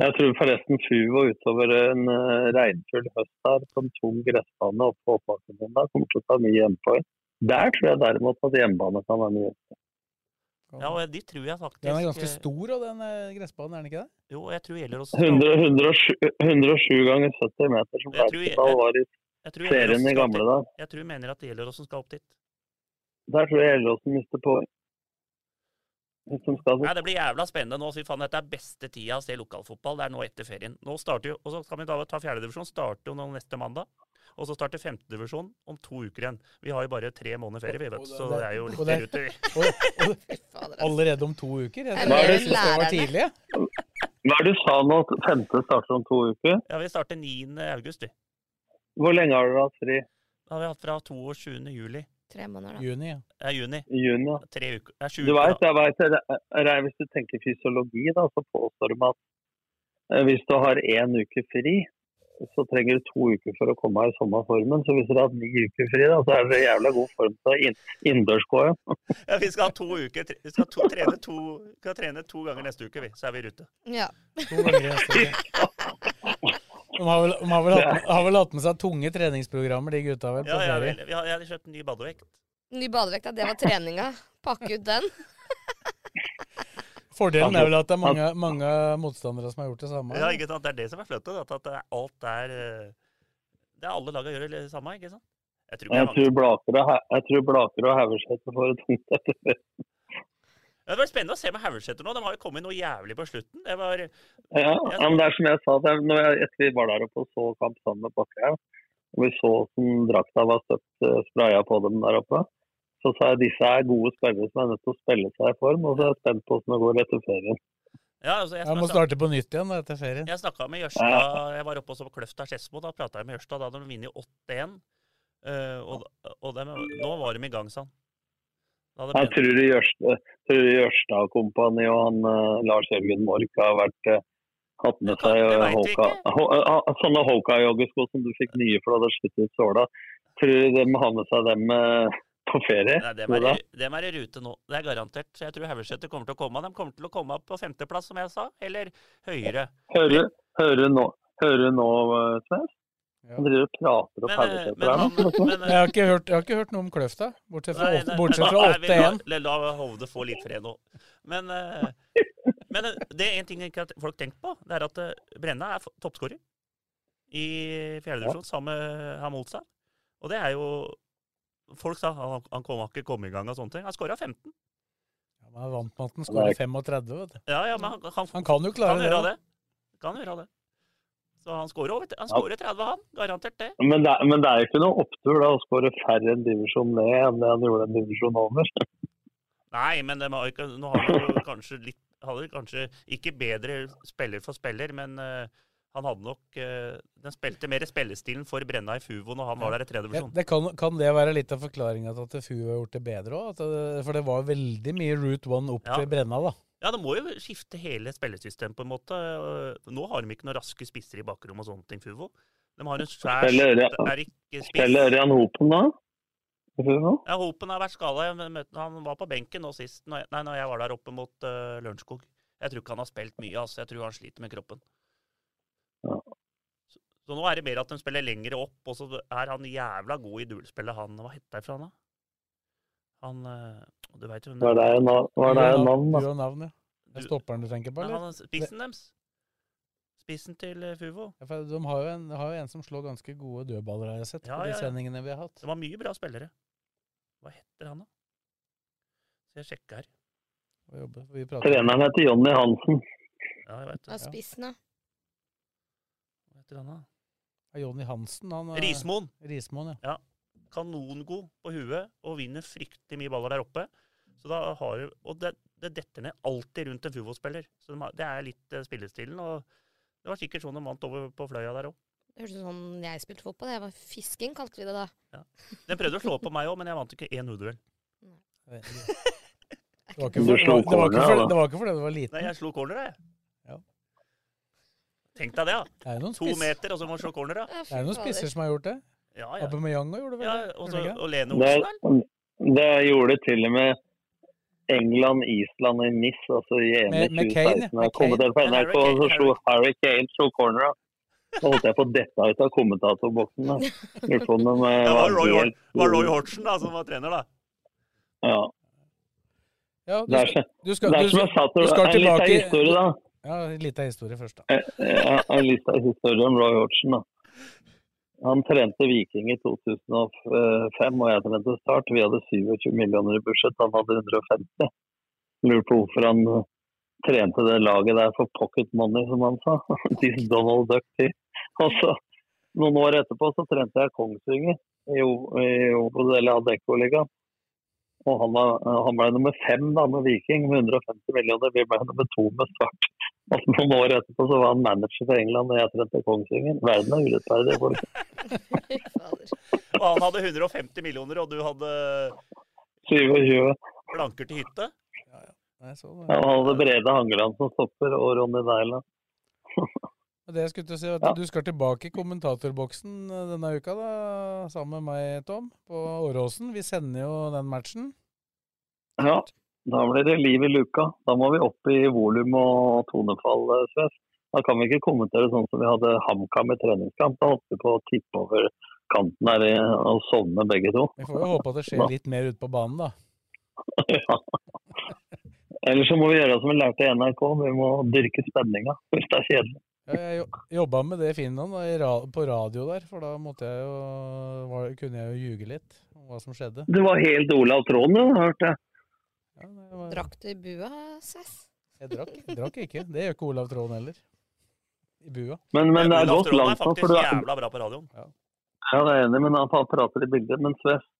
Jeg tror forresten Fuvo utover en uh, regnfull høst her på en tung gressbane oppe på oppbakken der kommer til å ta mye hjemmepoeng. Der tror jeg derimot at hjemmebane kan være mye. Ja, og de tror jeg faktisk Den er ganske eh, stor, og den eh, gressbanen, er den ikke det? Jo, jeg tror Gjellerås 100, 107, 107 ganger 70 meter som Lerkendal var i serien i gamle dager. Jeg tror mener at Gjelleråsen skal opp dit. Der tror jeg Gjelleråsen mister skal Nei. Det blir jævla spennende nå. Fy faen, dette er beste tida å se lokalfotball. Det er nå etter ferien. Nå starter jo, og så skal vi da ta fjerdedivisjon. Starter jo nå neste mandag. Og så starter femtedivisjon om to uker igjen. Vi har jo bare tre måneder ferie, vi vet så det er jo litt der ute. vi. Fader, allerede om to uker? Jeg, Er tror- det var tidlig. Hva er det du sa nå? Femte starter om to uker? Ja, vi starter 9. august, vi. Hvor lenge har dere hatt fri? Da har vi hatt fra 22. juli. Tre måneder, da. Juni, ja. Ja, juni. Juni? ja. Tre uker. Det er sju Du uker, vet, jeg vet, det Hvis du tenker fysiologi, da, så påstår de at eh, hvis du har én uke fri, så trenger du to uker for å komme i sommerformen. Så hvis dere har hatt ni uker fri, da, så er dere i jævla god form til inn, innendørsgå igjen. Ja, vi skal ha to uker. tre- Vi skal to, trene, to, skal trene to ganger neste uke, vi. Så er vi i rute. Ja. To ganger neste uke. De har vel, de har vel, hatt, har vel hatt med seg tunge treningsprogrammer, de gutta vel, på Ja, ja, vel, har, jeg har kjøpt en ny badevekt. Ny badevekt, ja. Det var treninga. Pakke ut den. Fordelen er vel at det er mange, mange motstandere som har gjort det samme. Ja, ikke sant? Det er det som er flott. At, det er- alt er eh, Det er alle laga gjør det samme, ikke sant? Jeg tror, Jeg tror Blaker og, Haugesæter får det tungt etter det. Ja, det var spennende å se med Haugeseter nå. De har jo kommet noe jævlig på slutten. Det var Ja, men det er som jeg sa, det er, når jeg, etter vi var der oppe og så kamp sammen med Bakkehaug, og vi så hvordan drakta var støpt uh, spraya på dem der oppe, så sa jeg disse er gode spillere som er nødt til å spille seg i form, og så er jeg spent på hvordan det går etter ferien. Ja, altså, jeg, Jeg må starte på nytt igjen etter ferien. jeg snakka med Jørstad Jeg var oppe også på Kløfta Skedsmo. Da prata jeg med Jørstad. Da hadde de vunnet 8-1. eh, og og de, nå var de i gang, sa han. Jeg tror Jørstad, og kompani og han, uh, Lars Jørgen Mork har vært, uh, hatt med seg vi Hoka, ho, eh, sånne Hoka-joggesko som du fikk nye for da du sluttet såla. Tror du de har med seg dem eh, på ferie? Nei, dem, er, dem er i rute nå. Det er garantert. Så jeg tror Haugesæter kommer til å komme. De kommer til å komme på femteplass, som jeg sa, eller høyere. Hører, hører du nå, hører nå eh, Sves? Han driver og prater eh, tror du ikke? men, eh, Jeg har ikke hørt, jeg har ikke hørt noe om Kløfta, bortsett fra, Nei, nei, bortsett fra 8-1. La, la Hovde få litt fred nå. Men, eh, men eh, det er en ting ikke at folk tenker på, det er at eh, Brenna er toppskårer i fjerdedivisjon sammen med Hamolsa. Og det er jo Folk sa han, han kom ikke kommet i gang og sånne ting. Han skåra 15. Ja, men Han vant med at han skårer 35, vet du. Ja, ja, men han, han, Han kan jo klare kan det, gjøre det. Kan gjøre det. Så han skårer over- han skårer 30, han. Garantert det. Men det, men det er jo ikke noe opptur da å skåre færre en divisjon ned enn det han gjorde en divisjon over. Nei, men det var ikke, nå har vi kanskje litt hadde kanskje ikke bedre spiller for spiller, men eh, han hadde nok uh, Den spilte mer spillestilen for Brenna i Fuvo når han var der i tredje Ja, det kan, kan det være litt av forklaringa til at Fuvo har gjort det bedre òg? For det var veldig mye Route 1 opp Ja. til Brenna, da. Ja, det må jo skifte hele spillesystemet på en måte. Nå har de ikke noen raske spisser i bakrommet og sånne ting, Fuvo. De har en svær Spiller Ørjan- spiss. Spiller Ørjan Hopen da? Ja, Hopen har vært skada. Han var på benken nå sist, når jeg, nei, når jeg var der oppe mot uh, Lørenskog. Jeg tror ikke han har spilt mye. altså. Jeg tror han sliter med kroppen. Så, så nå er det mer at de spiller lengre opp, og så er han jævla god i duellspillet. Han, Hva heter det for han, da? Han eh, Du veit jo hvem Hva var det navn, da? Du har navn, ja. Det er stopperen du tenker på, Nei, eller? han er spissen deres. Spissen til eh, Fuvo. Ja, for de har jo, en, har jo en som slår ganske gode dødballer, har jeg sett, Ja, på de ja, ja. sendingene vi har hatt. Det var mye bra spillere. Hva heter han, da? Skal jeg sjekke her. Vi Treneren heter Jonny Hansen. Ja, jeg vet Av det. da. Hva heter han, da? Ja, Jonny Hansen. Han, er- Rismoen. Rismoen, ja. Ja. Kanongod på huet og vinner fryktelig mye baller der oppe. Så da har du, Og det, det detter ned alltid rundt en Fuvo-spiller. Så de har, det er litt eh, spillestilen. Og det var sikkert sånn de vant over på Fløya der òg. Det hørtes ut som sånn jeg spilte fotball. Jeg var fisking, kalte vi det da. Den prøvde å slå på meg òg, men jeg vant ikke én hodeduell. Det var ikke, for, det det, var ikke corner, for, da. det var ikke fordi du var liten. Nei, jeg slo corner, jeg. Ja. Tenk deg det, da. Noen To spiss- meter, og så må du slå corner, da. Det er noen spisser som har gjort det. Ja, ja. Aubameyang har gjort det vel? Ja, det? og, så, og Lene Olsen, vel? det gjorde til og med England, Island i NIS, altså i EM i Med- med Kane, 2016. Jeg med kom til på. NRK, og så slo Harry Kane slo corner. da. Så holdt jeg på å dette ut av kommentatorboksen. da. Eh, Det var Roy, helt- var Roy Hortsen da, som var trener, da. Ja. Ja, du er, du skal, du som skal, jeg sa til du skal En liten tilbake historie, da. Ja, en liten historie først, da. Eh, Ja, en liten historie om Roy Hodgson. da. Han trente Viking i 2005, og jeg trente Start. Vi hadde 27 millioner i budsjett, han hadde 150. Lurer på hvorfor han eh, trente det laget der for pocket money, som han sa. Donald Duck. Og så, noen år etterpå så trente jeg Kongsvinger i i, i Obos- Adecco-ligaen. Og han, var, han ble nummer fem da med Viking med 150 millioner. Vi ble nummer to med Start. Og noen år etterpå så var han manager for England og jeg trente Kongsvinger. Verden er urettferdig. folk. Og han hadde 150 millioner, og du hadde 27. planker til hytte. Nei, så, Han hadde Brede Hangeland som stopper og Ronny Deila. Det jeg skulle til å si, at Du skal tilbake i kommentatorboksen eh, denne uka, da, sammen med meg, Tom, på Åråsen. Vi sender jo den matchen. Ja, da blir det liv i luka. Da må vi opp i volum og tonefall, eh, Sves. Da kan vi ikke kommentere sånn som vi hadde HamKam i treningskamp. Da holdt vi på å tippe over kanten her og sovne begge to. Vi får jo håpe at det skjer litt mer ute på banen, da. ja. Eller så må vi gjøre som vi lærte i NRK, vi må dyrke spenninga hvis det er kjedelig. Ja, Jeg jo- jobba med det i Finland, da, på radio der, for da måtte jeg jo, var, kunne jeg jo ljuge litt om hva som skjedde. Du var helt Olav Trond, du, hørte jeg. Drakk du i bua, Sess? Jeg drakk, jeg drakk ikke. Det gjør ikke Olav Trond heller. I bua. Men, men det er Olav godt er langt faktisk jævla bra på radioen. Ja, det er jeg enig, men han prater i bildet. Men Sves, eh,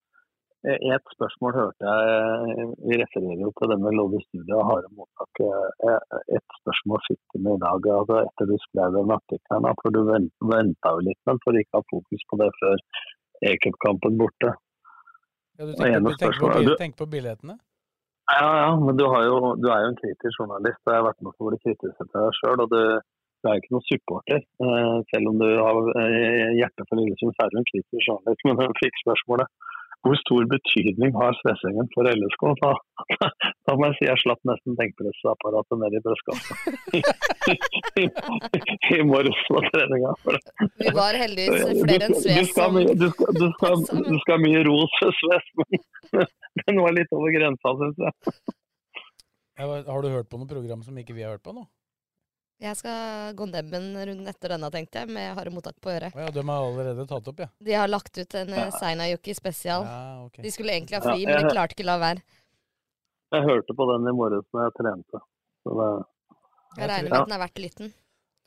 et spørsmål hørte jeg eh, Vi refererer jo til denne i studiet og harde mottak. Eh, Et spørsmål fikk vi med i dag altså etter du skrev den artikkelen. For du venta jo litt men for ikke å ha fokus på det før E-cupkampen borte. Ja, du tenker, på, du- tenker på billettene? Ja, ja, men du, har jo, du er jo en kritisk journalist. og Jeg har vært med på å bli kritisk etter deg sjøl. Og du, Du er ikke noen supporter. Eh, selv om du har eh, hjerte for Lillesund, så er du en kritisk journalist. Men jeg fikk spørsmålet hvor stor betydning har Svesengen for LSK? Da, da må jeg si jeg slapp nesten benkpressapparatet ned i brystkassa i, i morges på treninga. Vi var heldigvis flere enn Sves du, skal, du, skal, du, skal, du skal ha mye ros for Sves, men den var litt over grensa, syns. Jeg Har du hørt på noe program som ikke vi har hørt på nå? Jeg skal gå nebben runden etter denne, tenkte jeg, med harde mottak på øret. Oh, ja, de har allerede tatt opp, ja. De har lagt ut en ja. Seinajoki spesial. Ja, okay. De skulle egentlig ha fri, Ja, men de klarte ikke la være. Jeg hørte på den i morges da jeg trente. Så det, Jeg regner med at den er verdt lytten.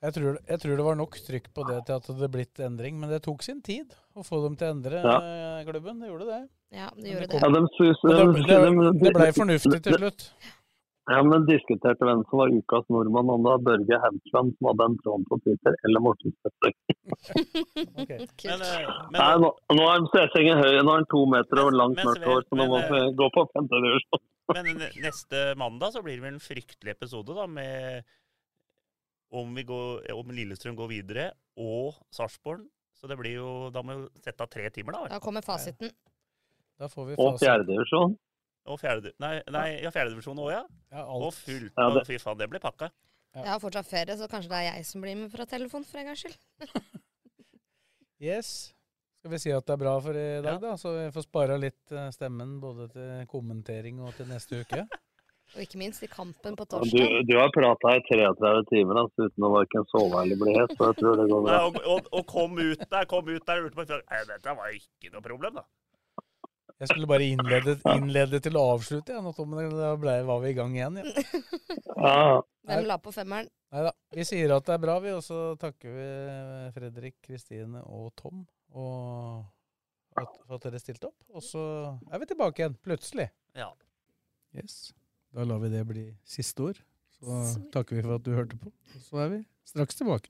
Jeg tror, jeg tror det var nok trykk på det til at det hadde blitt endring, men det tok sin tid å få dem til å endre Ja. eh, klubben. Det gjorde det. Ja, det gjorde kom- det. Ja, de synes- Men det, det, de- det blei fornuftig til slutt. Ja, men diskuterte hvem som var ukas nordmann, om det var Børge Haugland som hadde en tråd på Twitter, eller Morten Støtter. Men, eh, men, Nei, nå, nå er Svesengen høy, nå er han to meter og langt mørkt hår, så nå må vi gå på femte divisjon. men neste mandag så blir det vel en fryktelig episode, da, med om, vi går, om Lillestrøm går videre, og Sarpsborg. Så det blir jo Da må vi sette av tre timer, da. vel? Da kommer fasiten. Da får vi Og fasit. fjerdedivisjon. Og fjerde, nei, nei, ja, fjerdedivisjon òg, ja. Ja, Og fullt. Ja, det- Fy faen, det blir pakka. Jeg har fortsatt ferie, så kanskje det er jeg som blir med fra telefon for en gangs skyld. Yes. Skal vi si at det er bra for i dag, Ja. da? Så vi får spara litt eh, stemmen både til kommentering og til neste uke. Og ikke minst i kampen på torsdag. du har prata i 33 timer altså, uten å verken sove eller bli hes, så jeg tror det går Nei, bra. og, og, og kom ut der, kom ut der og lurte på Nei, Dette var ikke noe problem, da. Jeg skulle bare innlede, innlede til å avslutte, ja, men da ble, var vi i gang igjen. Ja. Hvem la på femmeren? Nei da. Vi sier at det er bra, vi, og så takker vi Fredrik, Kristine og Tom og for at, for at dere stilte opp. Og så er vi tilbake igjen, plutselig. Ja. Yes. Da lar vi det bli siste ord. Så takker vi for at du hørte på. Og så er vi straks tilbake.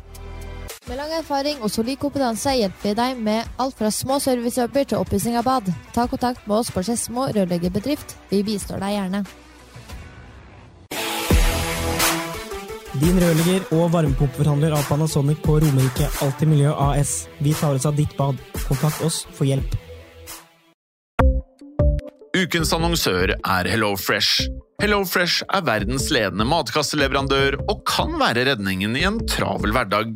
Med lang erfaring og solid kompetanse hjelper vi deg med alt fra små servicejobber til oppussing av bad. Ta kontakt med oss på Skedsmo rørleggerbedrift. Vi bistår deg gjerne. Din rørlegger og varmepumpeforhandler av Panasonic på Romerike Alltid Miljø AS. Vi tar oss av ditt bad. Kontakt oss for hjelp. Ukens annonsør er HelloFresh. HelloFresh er verdens ledende matkasseleverandør og kan være redningen i en travel hverdag.